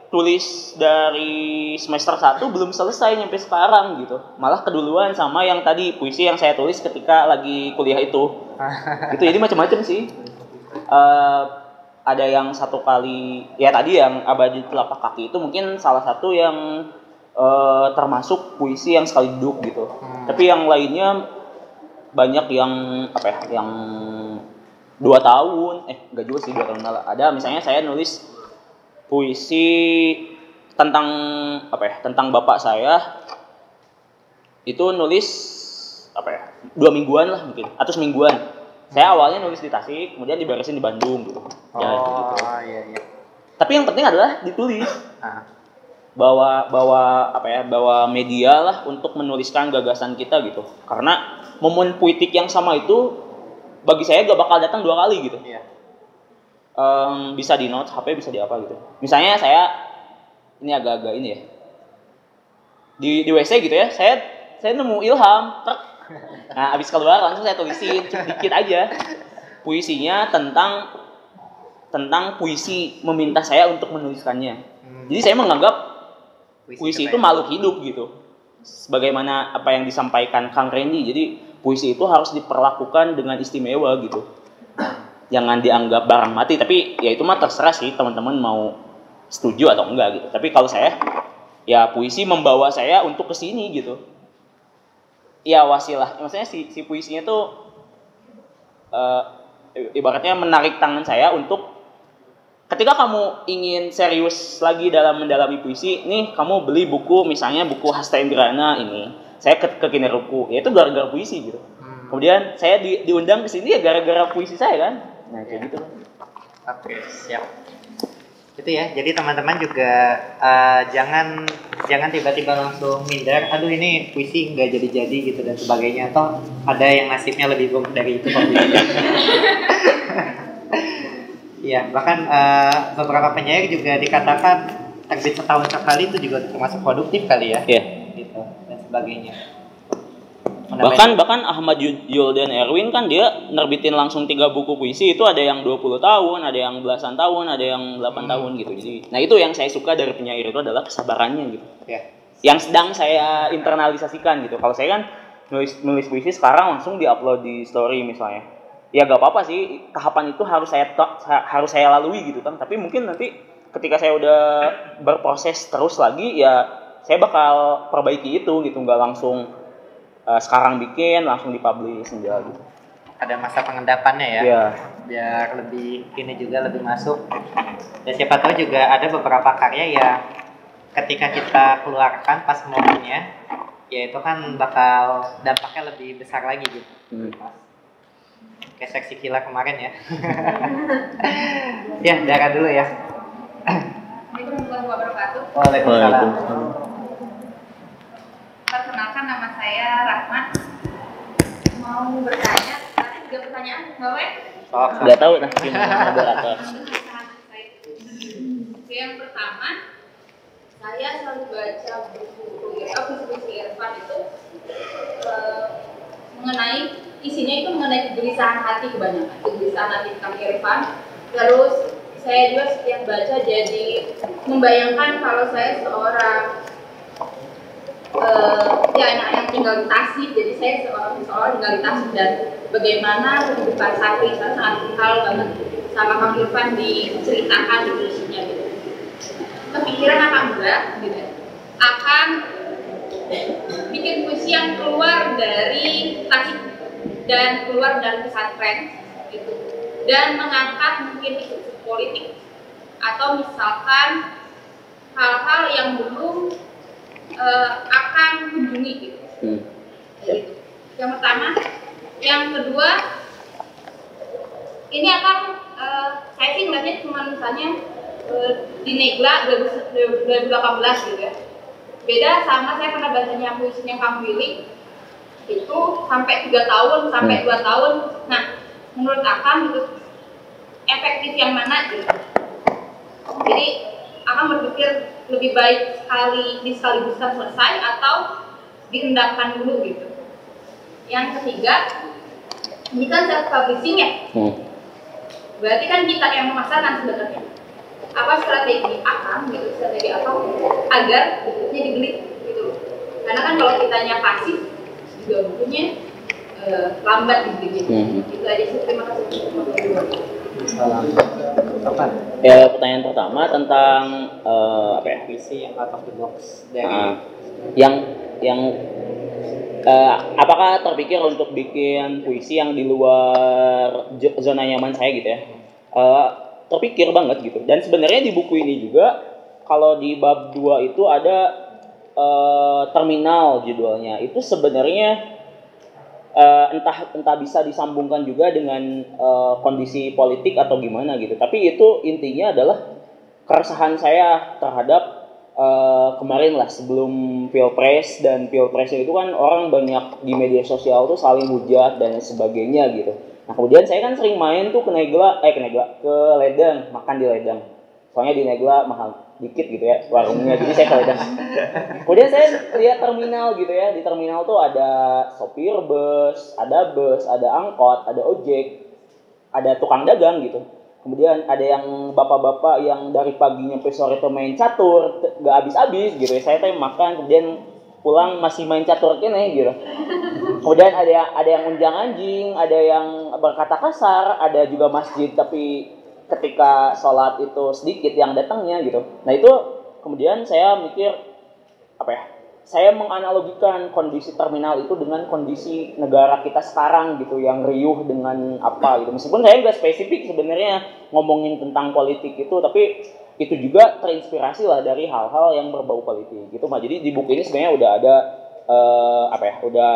tulis dari semester 1 belum selesai nyampe sekarang gitu. Malah keduluan sama yang tadi puisi yang saya tulis ketika lagi kuliah itu. gitu jadi macam-macam sih uh, ada yang satu kali ya tadi yang abadi telapak kaki itu mungkin salah satu yang uh, termasuk puisi yang sekali duduk gitu. Hmm. Tapi yang lainnya banyak yang apa ya yang dua tahun eh enggak juga sih dua tahun malah ada misalnya saya nulis puisi tentang apa ya tentang bapak saya itu nulis apa ya dua mingguan lah mungkin atau semingguan saya awalnya nulis di Tasik, kemudian diberesin di Bandung gitu. Ya, oh, gitu. iya iya. Tapi yang penting adalah ditulis. Ah. Bawa bawa apa ya? Bawa media lah untuk menuliskan gagasan kita gitu. Karena momen puitik yang sama itu bagi saya gak bakal datang dua kali gitu. Iya. Um, bisa di notes HP bisa di apa gitu. Misalnya saya ini agak-agak ini ya. Di di WC gitu ya, saya saya nemu ilham, truk Nah, abis keluar langsung saya tulisin sedikit aja puisinya tentang tentang puisi meminta saya untuk menuliskannya. Hmm. Jadi saya menganggap puisi, puisi itu makhluk hidup gitu. Sebagaimana apa yang disampaikan Kang Randy. Jadi puisi itu harus diperlakukan dengan istimewa gitu. Jangan dianggap barang mati, tapi ya itu mah terserah sih teman-teman mau setuju atau enggak gitu. Tapi kalau saya ya puisi membawa saya untuk ke sini gitu Iya wasilah. Maksudnya si si puisinya tuh uh, ibaratnya menarik tangan saya untuk ketika kamu ingin serius lagi dalam mendalami puisi, nih kamu beli buku misalnya buku Hasta Indrana ini. Saya ke ke Kineruku, ya itu gara-gara puisi gitu. Hmm. Kemudian saya di, diundang ke sini ya gara-gara puisi saya kan. Nah, kayak gitu. Oke, siap itu ya jadi teman-teman juga uh, jangan jangan tiba-tiba langsung minder aduh ini puisi nggak jadi-jadi gitu dan sebagainya atau ada yang nasibnya lebih buruk dari itu kok Iya, bahkan uh, beberapa penyair juga dikatakan terbit setahun sekali itu juga termasuk produktif kali ya. Iya. Gitu dan sebagainya bahkan bahkan Ahmad Yuldan Erwin kan dia nerbitin langsung tiga buku puisi itu ada yang 20 tahun ada yang belasan tahun ada yang 8 hmm. tahun gitu. Jadi nah itu yang saya suka dari penyair itu adalah kesabarannya gitu. Yeah. yang sedang saya internalisasikan gitu. Kalau saya kan nulis nulis puisi sekarang langsung diupload di story misalnya. Ya gak apa-apa sih tahapan itu harus saya harus saya lalui gitu kan. Tapi mungkin nanti ketika saya udah berproses terus lagi ya saya bakal perbaiki itu gitu. Nggak langsung uh, sekarang bikin langsung dipublish aja gitu. Ada masa pengendapannya ya? Yeah. biar lebih ini juga lebih masuk. Dan siapa tahu juga ada beberapa karya ya ketika kita keluarkan pas momennya ya itu kan bakal dampaknya lebih besar lagi gitu. Hmm. kayak seksi kila kemarin ya. Ya darah dulu ya. Assalamualaikum wabarakatuh. Waalaikumsalam perkenalkan nama Rahmat mau bertanya ada tiga pertanyaan nggak weh oh, nggak tahu nah moderator yang pertama saya selalu baca buku ya buku-buku Irfan itu uh, mengenai isinya itu mengenai kegelisahan hati kebanyakan kegelisahan hati tentang Irfan. Terus saya juga setiap baca jadi membayangkan kalau saya seorang uh, ya anak yang tinggal di Tasik. Jadi saya seorang seorang tinggal di Tasik. Dan bagaimana kehidupan santri saya sangat kental banget sama Kang Irfan diceritakan di puisinya gitu. Kepikiran apa enggak gitu? Akan bikin puisi yang keluar dari Tasik dan keluar dari pesantren gitu. Dan mengangkat mungkin isu politik. Atau misalkan hal-hal yang belum eh, akan kunjungi gitu. Hmm. Gitu. Yang pertama, yang kedua ini akan eh, saya sih ngeliatnya cuma misalnya eh, di Negla 2018 gitu ya. Beda sama saya pernah bacanya puisinya Kang Willy itu sampai tiga tahun sampai Hmm. dua tahun. Nah, menurut Akang itu efektif yang mana gitu? Jadi Akang berpikir lebih baik sekali di sekaligusan selesai atau dihendakkan dulu gitu. Yang ketiga, ini kan self publishing ya, Hmm. berarti kan kita yang memasarkan sebenarnya. Apa strategi Akang gitu, strategi Akang agar bukunya dibeli gitu. Karena kan kalau kitanya pasif juga bukunya eh, lambat dibelinya. Hmm. Itu aja sih. Terima kasih. Ya, pertanyaan pertama tentang eh, apa ya? Visi yang out of the box dari Ah, yang yang eh, apakah terpikir untuk bikin puisi yang di luar zona nyaman saya gitu ya? Eh, terpikir banget gitu. Dan sebenarnya di buku ini juga kalau di bab 2 itu ada eh, terminal judulnya. Itu sebenarnya eh, entah entah bisa disambungkan juga dengan eh, kondisi politik atau gimana gitu. Tapi itu intinya adalah keresahan saya terhadap eh, kemarin lah sebelum pilpres dan pilpres itu kan orang banyak di media sosial tuh saling hujat dan sebagainya gitu. Nah kemudian saya kan sering main tuh ke Negla, eh ke Negla, ke Ledang, makan di Ledang. Soalnya di Negla mahal dikit gitu ya warungnya, jadi saya ke Ledang. Kemudian saya lihat terminal gitu ya, di terminal tuh ada sopir bus, ada bus, ada angkot, ada ojek, ada tukang dagang gitu. Kemudian ada yang bapak-bapak yang dari paginya sampai sore itu main catur, gak habis-habis gitu ya. Saya teh makan, kemudian pulang masih main catur kene gitu. Kemudian ada ada yang unjang anjing, ada yang berkata kasar, ada juga masjid tapi ketika sholat itu sedikit yang datangnya gitu. Nah itu kemudian saya mikir apa ya? Saya menganalogikan kondisi terminal itu dengan kondisi negara kita sekarang gitu yang riuh dengan apa gitu. Meskipun saya nggak spesifik sebenarnya ngomongin tentang politik itu, tapi itu juga terinspirasi lah dari hal-hal yang berbau politik gitu. Mah jadi di buku ini sebenarnya udah ada eh, apa ya? Udah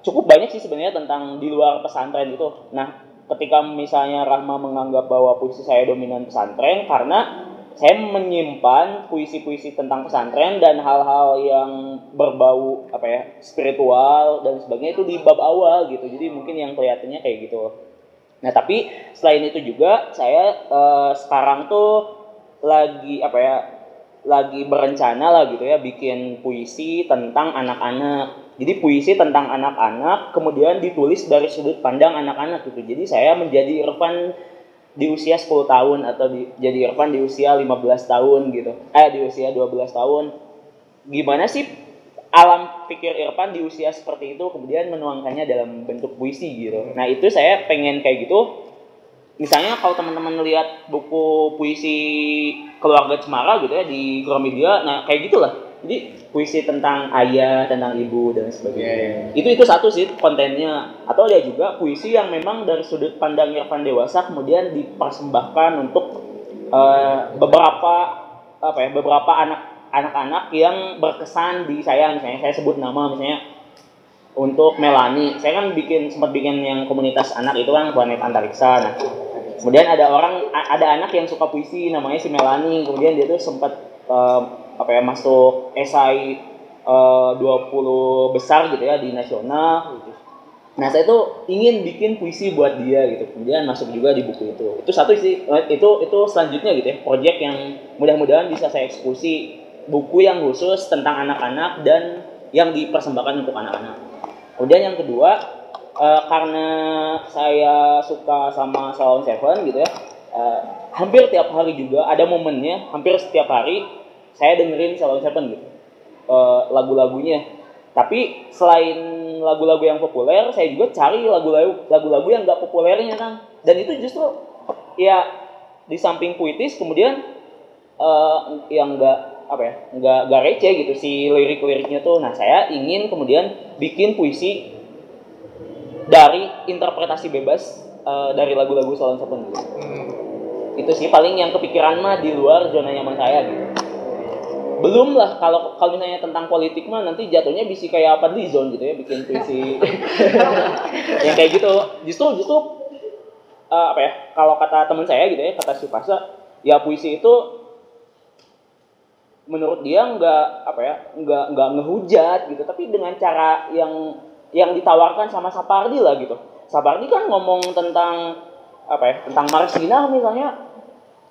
cukup banyak sih sebenarnya tentang di luar pesantren itu. Nah, ketika misalnya Rahma menganggap bahwa puisi saya dominan pesantren karena saya menyimpan puisi-puisi tentang pesantren dan hal-hal yang berbau apa ya spiritual dan sebagainya itu di bab awal gitu. Jadi mungkin yang kelihatannya kayak gitu. Nah tapi selain itu juga saya eh, sekarang tuh lagi apa ya lagi berencana lah gitu ya bikin puisi tentang anak-anak jadi puisi tentang anak-anak kemudian ditulis dari sudut pandang anak-anak gitu jadi saya menjadi Irfan di usia 10 tahun atau di, jadi Irfan di usia 15 tahun gitu. Eh di usia 12 tahun. Gimana sih alam pikir Irfan di usia seperti itu kemudian menuangkannya dalam bentuk puisi gitu. Nah, itu saya pengen kayak gitu. Misalnya kalau teman-teman lihat buku puisi keluarga Cemara gitu ya di Gramedia, nah kayak gitulah. Jadi puisi tentang ayah, tentang ibu dan sebagainya. Itu itu satu sih kontennya. Atau ada juga puisi yang memang dari sudut pandang Irfan dewasa kemudian dipersembahkan untuk eh, beberapa apa ya beberapa anak anak-anak yang berkesan di saya misalnya saya sebut nama misalnya untuk Melani saya kan bikin sempat bikin yang komunitas anak itu kan planet antariksa nah kemudian ada orang ada anak yang suka puisi namanya si Melani kemudian dia tuh sempat eh, apa ya masuk esai eh, 20 besar gitu ya di nasional Nah, saya tuh ingin bikin puisi buat dia gitu. Kemudian masuk juga di buku itu. Itu satu sih eh, itu itu selanjutnya gitu ya. Project yang mudah-mudahan bisa saya eksekusi buku yang khusus tentang anak-anak dan yang dipersembahkan untuk anak-anak. Kemudian yang kedua eh, karena saya suka sama Salon Seven gitu ya. eh, hampir tiap hari juga ada momennya, hampir setiap hari saya dengerin Salon Seven gitu. eh, lagu-lagunya. Tapi selain lagu-lagu yang populer, saya juga cari lagu-lagu lagu-lagu yang nggak populernya kan. Dan itu justru ya di samping puitis kemudian eh, yang nggak apa ya nggak nggak receh gitu si lirik-liriknya tuh. Nah saya ingin kemudian bikin puisi dari interpretasi bebas eh, dari lagu-lagu Salon Seven gitu. itu sih paling yang kepikiran mah di luar zona nyaman saya gitu belum lah kalau kalau misalnya tentang politik mah nanti jatuhnya bisa kayak apa di zone gitu ya bikin puisi yang kayak gitu justru justru eh, apa ya kalau kata teman saya gitu ya kata si Fasa ya puisi itu menurut dia nggak apa ya nggak nggak ngehujat gitu. Tapi dengan cara yang yang ditawarkan sama Sapardi lah gitu. Sapardi kan ngomong tentang apa ya tentang Marxina misalnya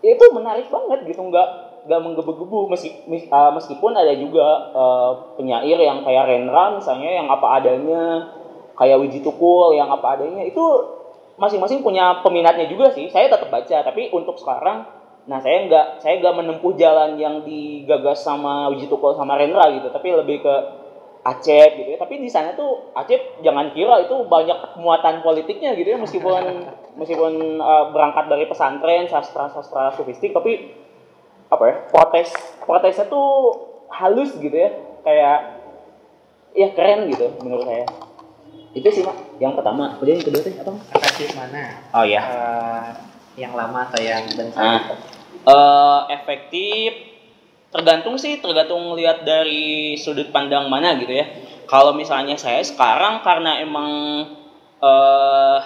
itu menarik banget gitu. Nggak nggak menggebu-gebu. Uh, meskipun ada juga uh, penyair yang kayak Rendra misalnya yang apa adanya kayak Wiji Tukul yang apa adanya itu masing-masing punya peminatnya juga sih. Saya tetap baca tapi untuk sekarang nah saya nggak saya nggak menempuh jalan yang digagas sama Wiji Tukul sama Rendra gitu tapi lebih ke Acep gitu ya. Tapi di sana tuh Acep jangan kira itu banyak muatan politiknya gitu ya meskipun meskipun uh, berangkat dari pesantren sastra sastra sofistik tapi apa ya protes protesnya tuh halus gitu ya. Kayak ya keren gitu menurut saya. Itu sih mak yang pertama. Kemudian yang kedua tuh apa? Akasih mana? oh ya Eh, yang lama atau yang dan Nah, eh, efektif tergantung sih tergantung lihat dari sudut pandang mana gitu ya. Kalau misalnya saya sekarang karena emang eh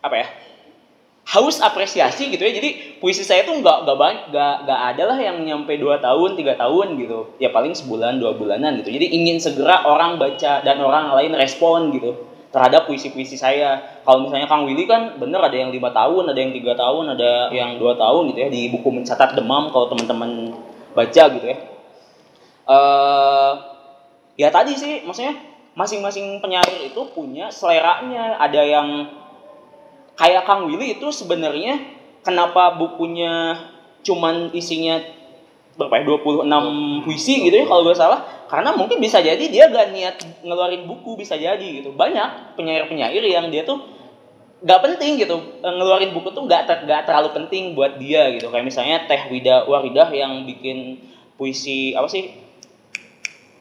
apa ya haus apresiasi gitu ya jadi puisi saya tuh nggak nggak banyak nggak nggak ada lah yang nyampe dua tahun tiga tahun gitu. Ya paling sebulan dua bulanan gitu. Jadi ingin segera orang baca dan orang lain respon gitu terhadap puisi-puisi saya. Kalau misalnya Kang Willy kan bener ada yang lima tahun ada yang tiga tahun ada yang dua tahun gitu ya. Di buku mencatat demam kalau teman-teman baca gitu ya. Eh ya tadi sih maksudnya masing-masing penyair itu punya seleranya. Ada yang kayak Kang Willy itu sebenarnya kenapa bukunya cuman isinya berapa ya 26 puisi gitu ya kalau gak salah. Karena mungkin bisa jadi dia gak niat ngeluarin buku bisa jadi gitu. Banyak penyair-penyair yang dia tuh gak penting gitu. Eh, ngeluarin buku tuh gak, ter- gak terlalu penting buat dia gitu. Kayak misalnya Teh Wida Waridah yang bikin puisi apa sih?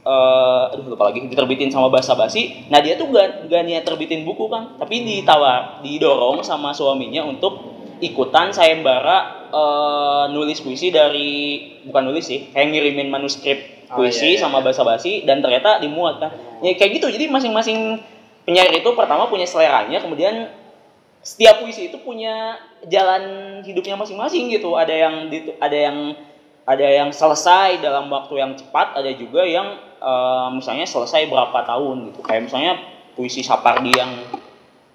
Eh aduh lupa lagi. Diterbitin sama bahasa basi. Nah dia tuh gak, gak niat terbitin buku kan tapi ditawar didorong sama suaminya untuk ikutan sayembara eh, nulis puisi dari bukan nulis sih kayak ngirimin manuskrip Oh, puisi iya, iya, sama iya. bahasa basi dan ternyata dimuat kan ya kayak gitu. Jadi masing-masing penyair itu pertama punya seleranya kemudian setiap puisi itu punya jalan hidupnya masing-masing gitu. Ada yang ada yang ada yang selesai dalam waktu yang cepat ada juga yang eh, misalnya selesai berapa tahun gitu. Kayak misalnya puisi Sapardi yang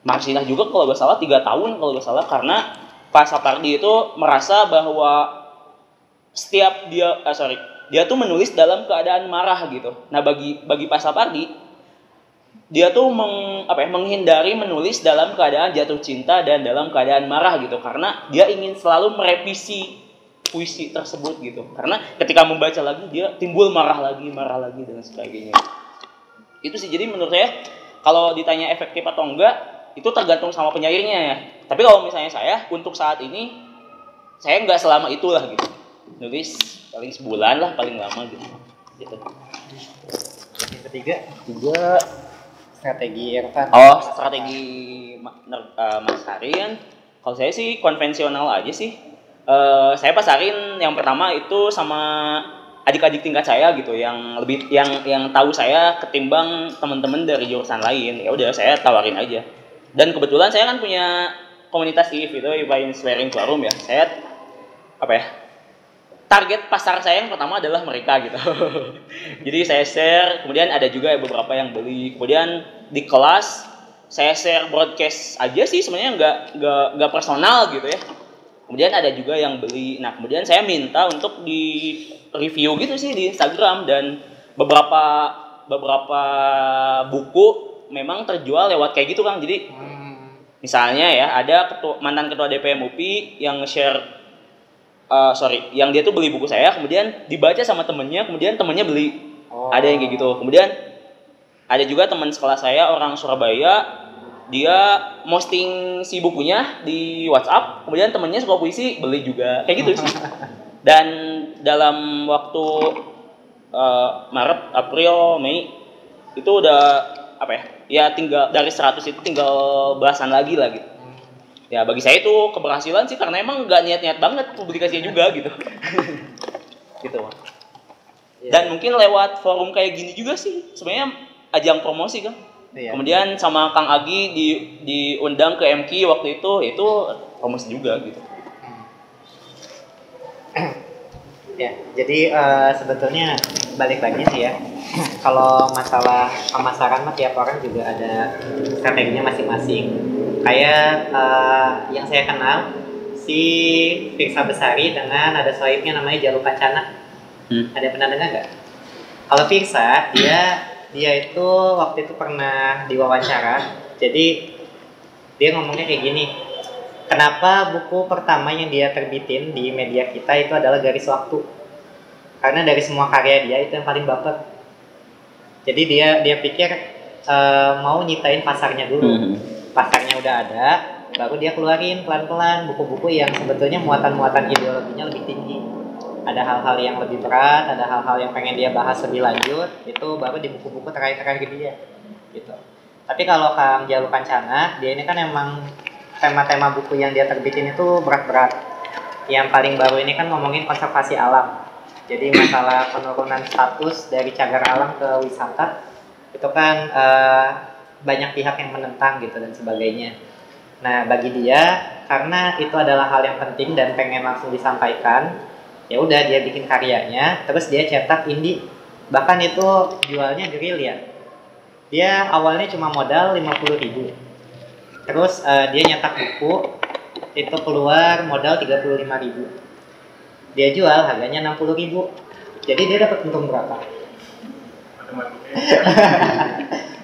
Marsinah juga kalau gak salah tiga tahun kalau gak salah karena Pak Sapardi itu merasa bahwa setiap dia eh, sorry dia tuh menulis dalam keadaan marah gitu. Nah bagi bagi Pak Sapardi dia tuh meng, apa ya, menghindari menulis dalam keadaan jatuh cinta dan dalam keadaan marah gitu. Karena dia ingin selalu merevisi puisi tersebut gitu. Karena ketika membaca lagi dia timbul marah lagi marah lagi dan sebagainya. Itu sih. Jadi menurut saya kalau ditanya efektif atau enggak itu tergantung sama penyairnya ya tapi kalau misalnya saya untuk saat ini saya nggak selama itulah gitu nulis paling sebulan lah paling lama gitu gitu yang ketiga juga strategi Irfan. Oh, strategi eh, Mas Harin. Kalau saya sih konvensional aja sih. Eh, saya pasarin yang pertama itu sama adik-adik tingkat saya gitu yang lebih yang yang tahu saya ketimbang teman-teman dari jurusan lain. Ya udah saya tawarin aja. Dan kebetulan saya kan punya komunitas IF itu IFA Inspiring Forum ya. Saya apa ya? target pasar saya yang pertama adalah mereka gitu. Jadi saya share, kemudian ada juga beberapa yang beli. Kemudian di kelas saya share broadcast aja sih sebenarnya nggak nggak nggak personal gitu ya. Kemudian ada juga yang beli. Nah kemudian saya minta untuk di review gitu sih di Instagram dan beberapa beberapa buku memang terjual lewat kayak gitu kan. Jadi. Misalnya ya ada ketua, mantan ketua DPM UPI yang share eh, sorry, yang dia tuh beli buku saya, kemudian dibaca sama temennya, kemudian temennya beli. Oh. Ada yang kayak gitu. Kemudian ada juga teman sekolah saya orang Surabaya, dia posting si bukunya di WhatsApp, kemudian temennya suka puisi beli juga, kayak gitu sih. Dan dalam waktu eh, Maret, April, Mei itu udah apa ya? Ya tinggal dari 100 itu tinggal belasan lagi lah gitu. ya bagi saya itu keberhasilan sih karena emang nggak niat-niat banget publikasinya juga gitu gitu Iya. dan mungkin lewat forum kayak gini juga sih sebenarnya ajang promosi kan Iya. kemudian sama Kang Agi di diundang ke MQ waktu itu itu promosi juga gitu Ya, jadi eh, sebetulnya balik lagi sih ya. Kalau masalah pemasaran mah tiap orang juga ada strateginya masing-masing. Kayak eh, yang saya kenal si Firsa Besari dengan ada sohibnya namanya Jalu Kancana. Hmm. Ada pernah dengar nggak? Kalau Firsa dia dia itu waktu itu pernah diwawancara. Jadi dia ngomongnya kayak gini. Kenapa buku pertama yang dia terbitin di media kita itu adalah Garis Waktu? Karena dari semua karya dia itu yang paling baper. Jadi dia dia pikir eh, mau nyitain pasarnya dulu. Hmm. Pasarnya udah ada, baru dia keluarin pelan-pelan buku-buku yang sebetulnya muatan-muatan ideologinya lebih tinggi. Ada hal-hal yang lebih berat, ada hal-hal yang pengen dia bahas lebih lanjut, itu baru di buku-buku terakhir-terakhir dia. Gitu. Tapi kalau Kang Jalu Kancana, dia ini kan emang tema-tema buku yang dia terbitin itu berat-berat. Yang paling baru ini kan ngomongin konservasi alam. Jadi masalah penurunan status dari cagar alam ke wisata itu kan eh, banyak pihak yang menentang gitu dan sebagainya. Nah bagi dia karena itu adalah hal yang penting dan pengen langsung disampaikan, ya udah dia bikin karyanya, terus dia cetak indie. Bahkan itu jualnya gerilya. Dia awalnya cuma modal 50.000 ribu. Terus eh, dia nyetak buku itu keluar modal 35.000 ribu. Dia jual harganya 60.000 ribu. Jadi dia dapat untung berapa?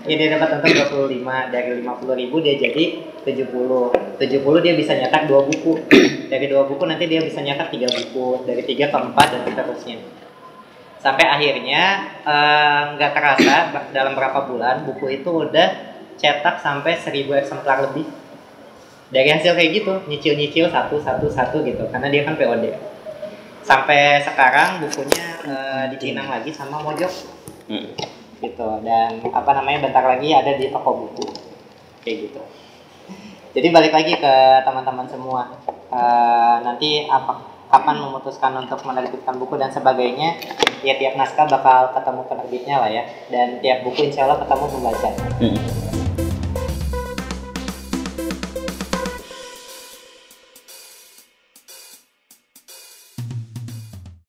Ini dia dapat untung 25 dari 50 ribu dia jadi 70 70 dia bisa nyetak dua buku dari dua buku nanti dia bisa nyetak tiga buku dari tiga ke empat dan seterusnya sampai akhirnya eh, nggak terasa ba- dalam berapa bulan buku itu udah cetak sampai 1000 eksemplar lebih. Dari hasil kayak gitu nyicil-nyicil satu satu satu gitu karena dia kan POD sampai sekarang bukunya eh, dipinang lagi sama Mojok. Hmm. gitu dan apa namanya bentar lagi ada di toko buku. Kayak gitu. Jadi balik lagi ke teman-teman semua. Eh, nanti apa kapan memutuskan untuk menerbitkan buku dan sebagainya ya tiap naskah bakal ketemu penerbitnya lah ya. Dan tiap buku insya Allah ketemu pembaca Hmm.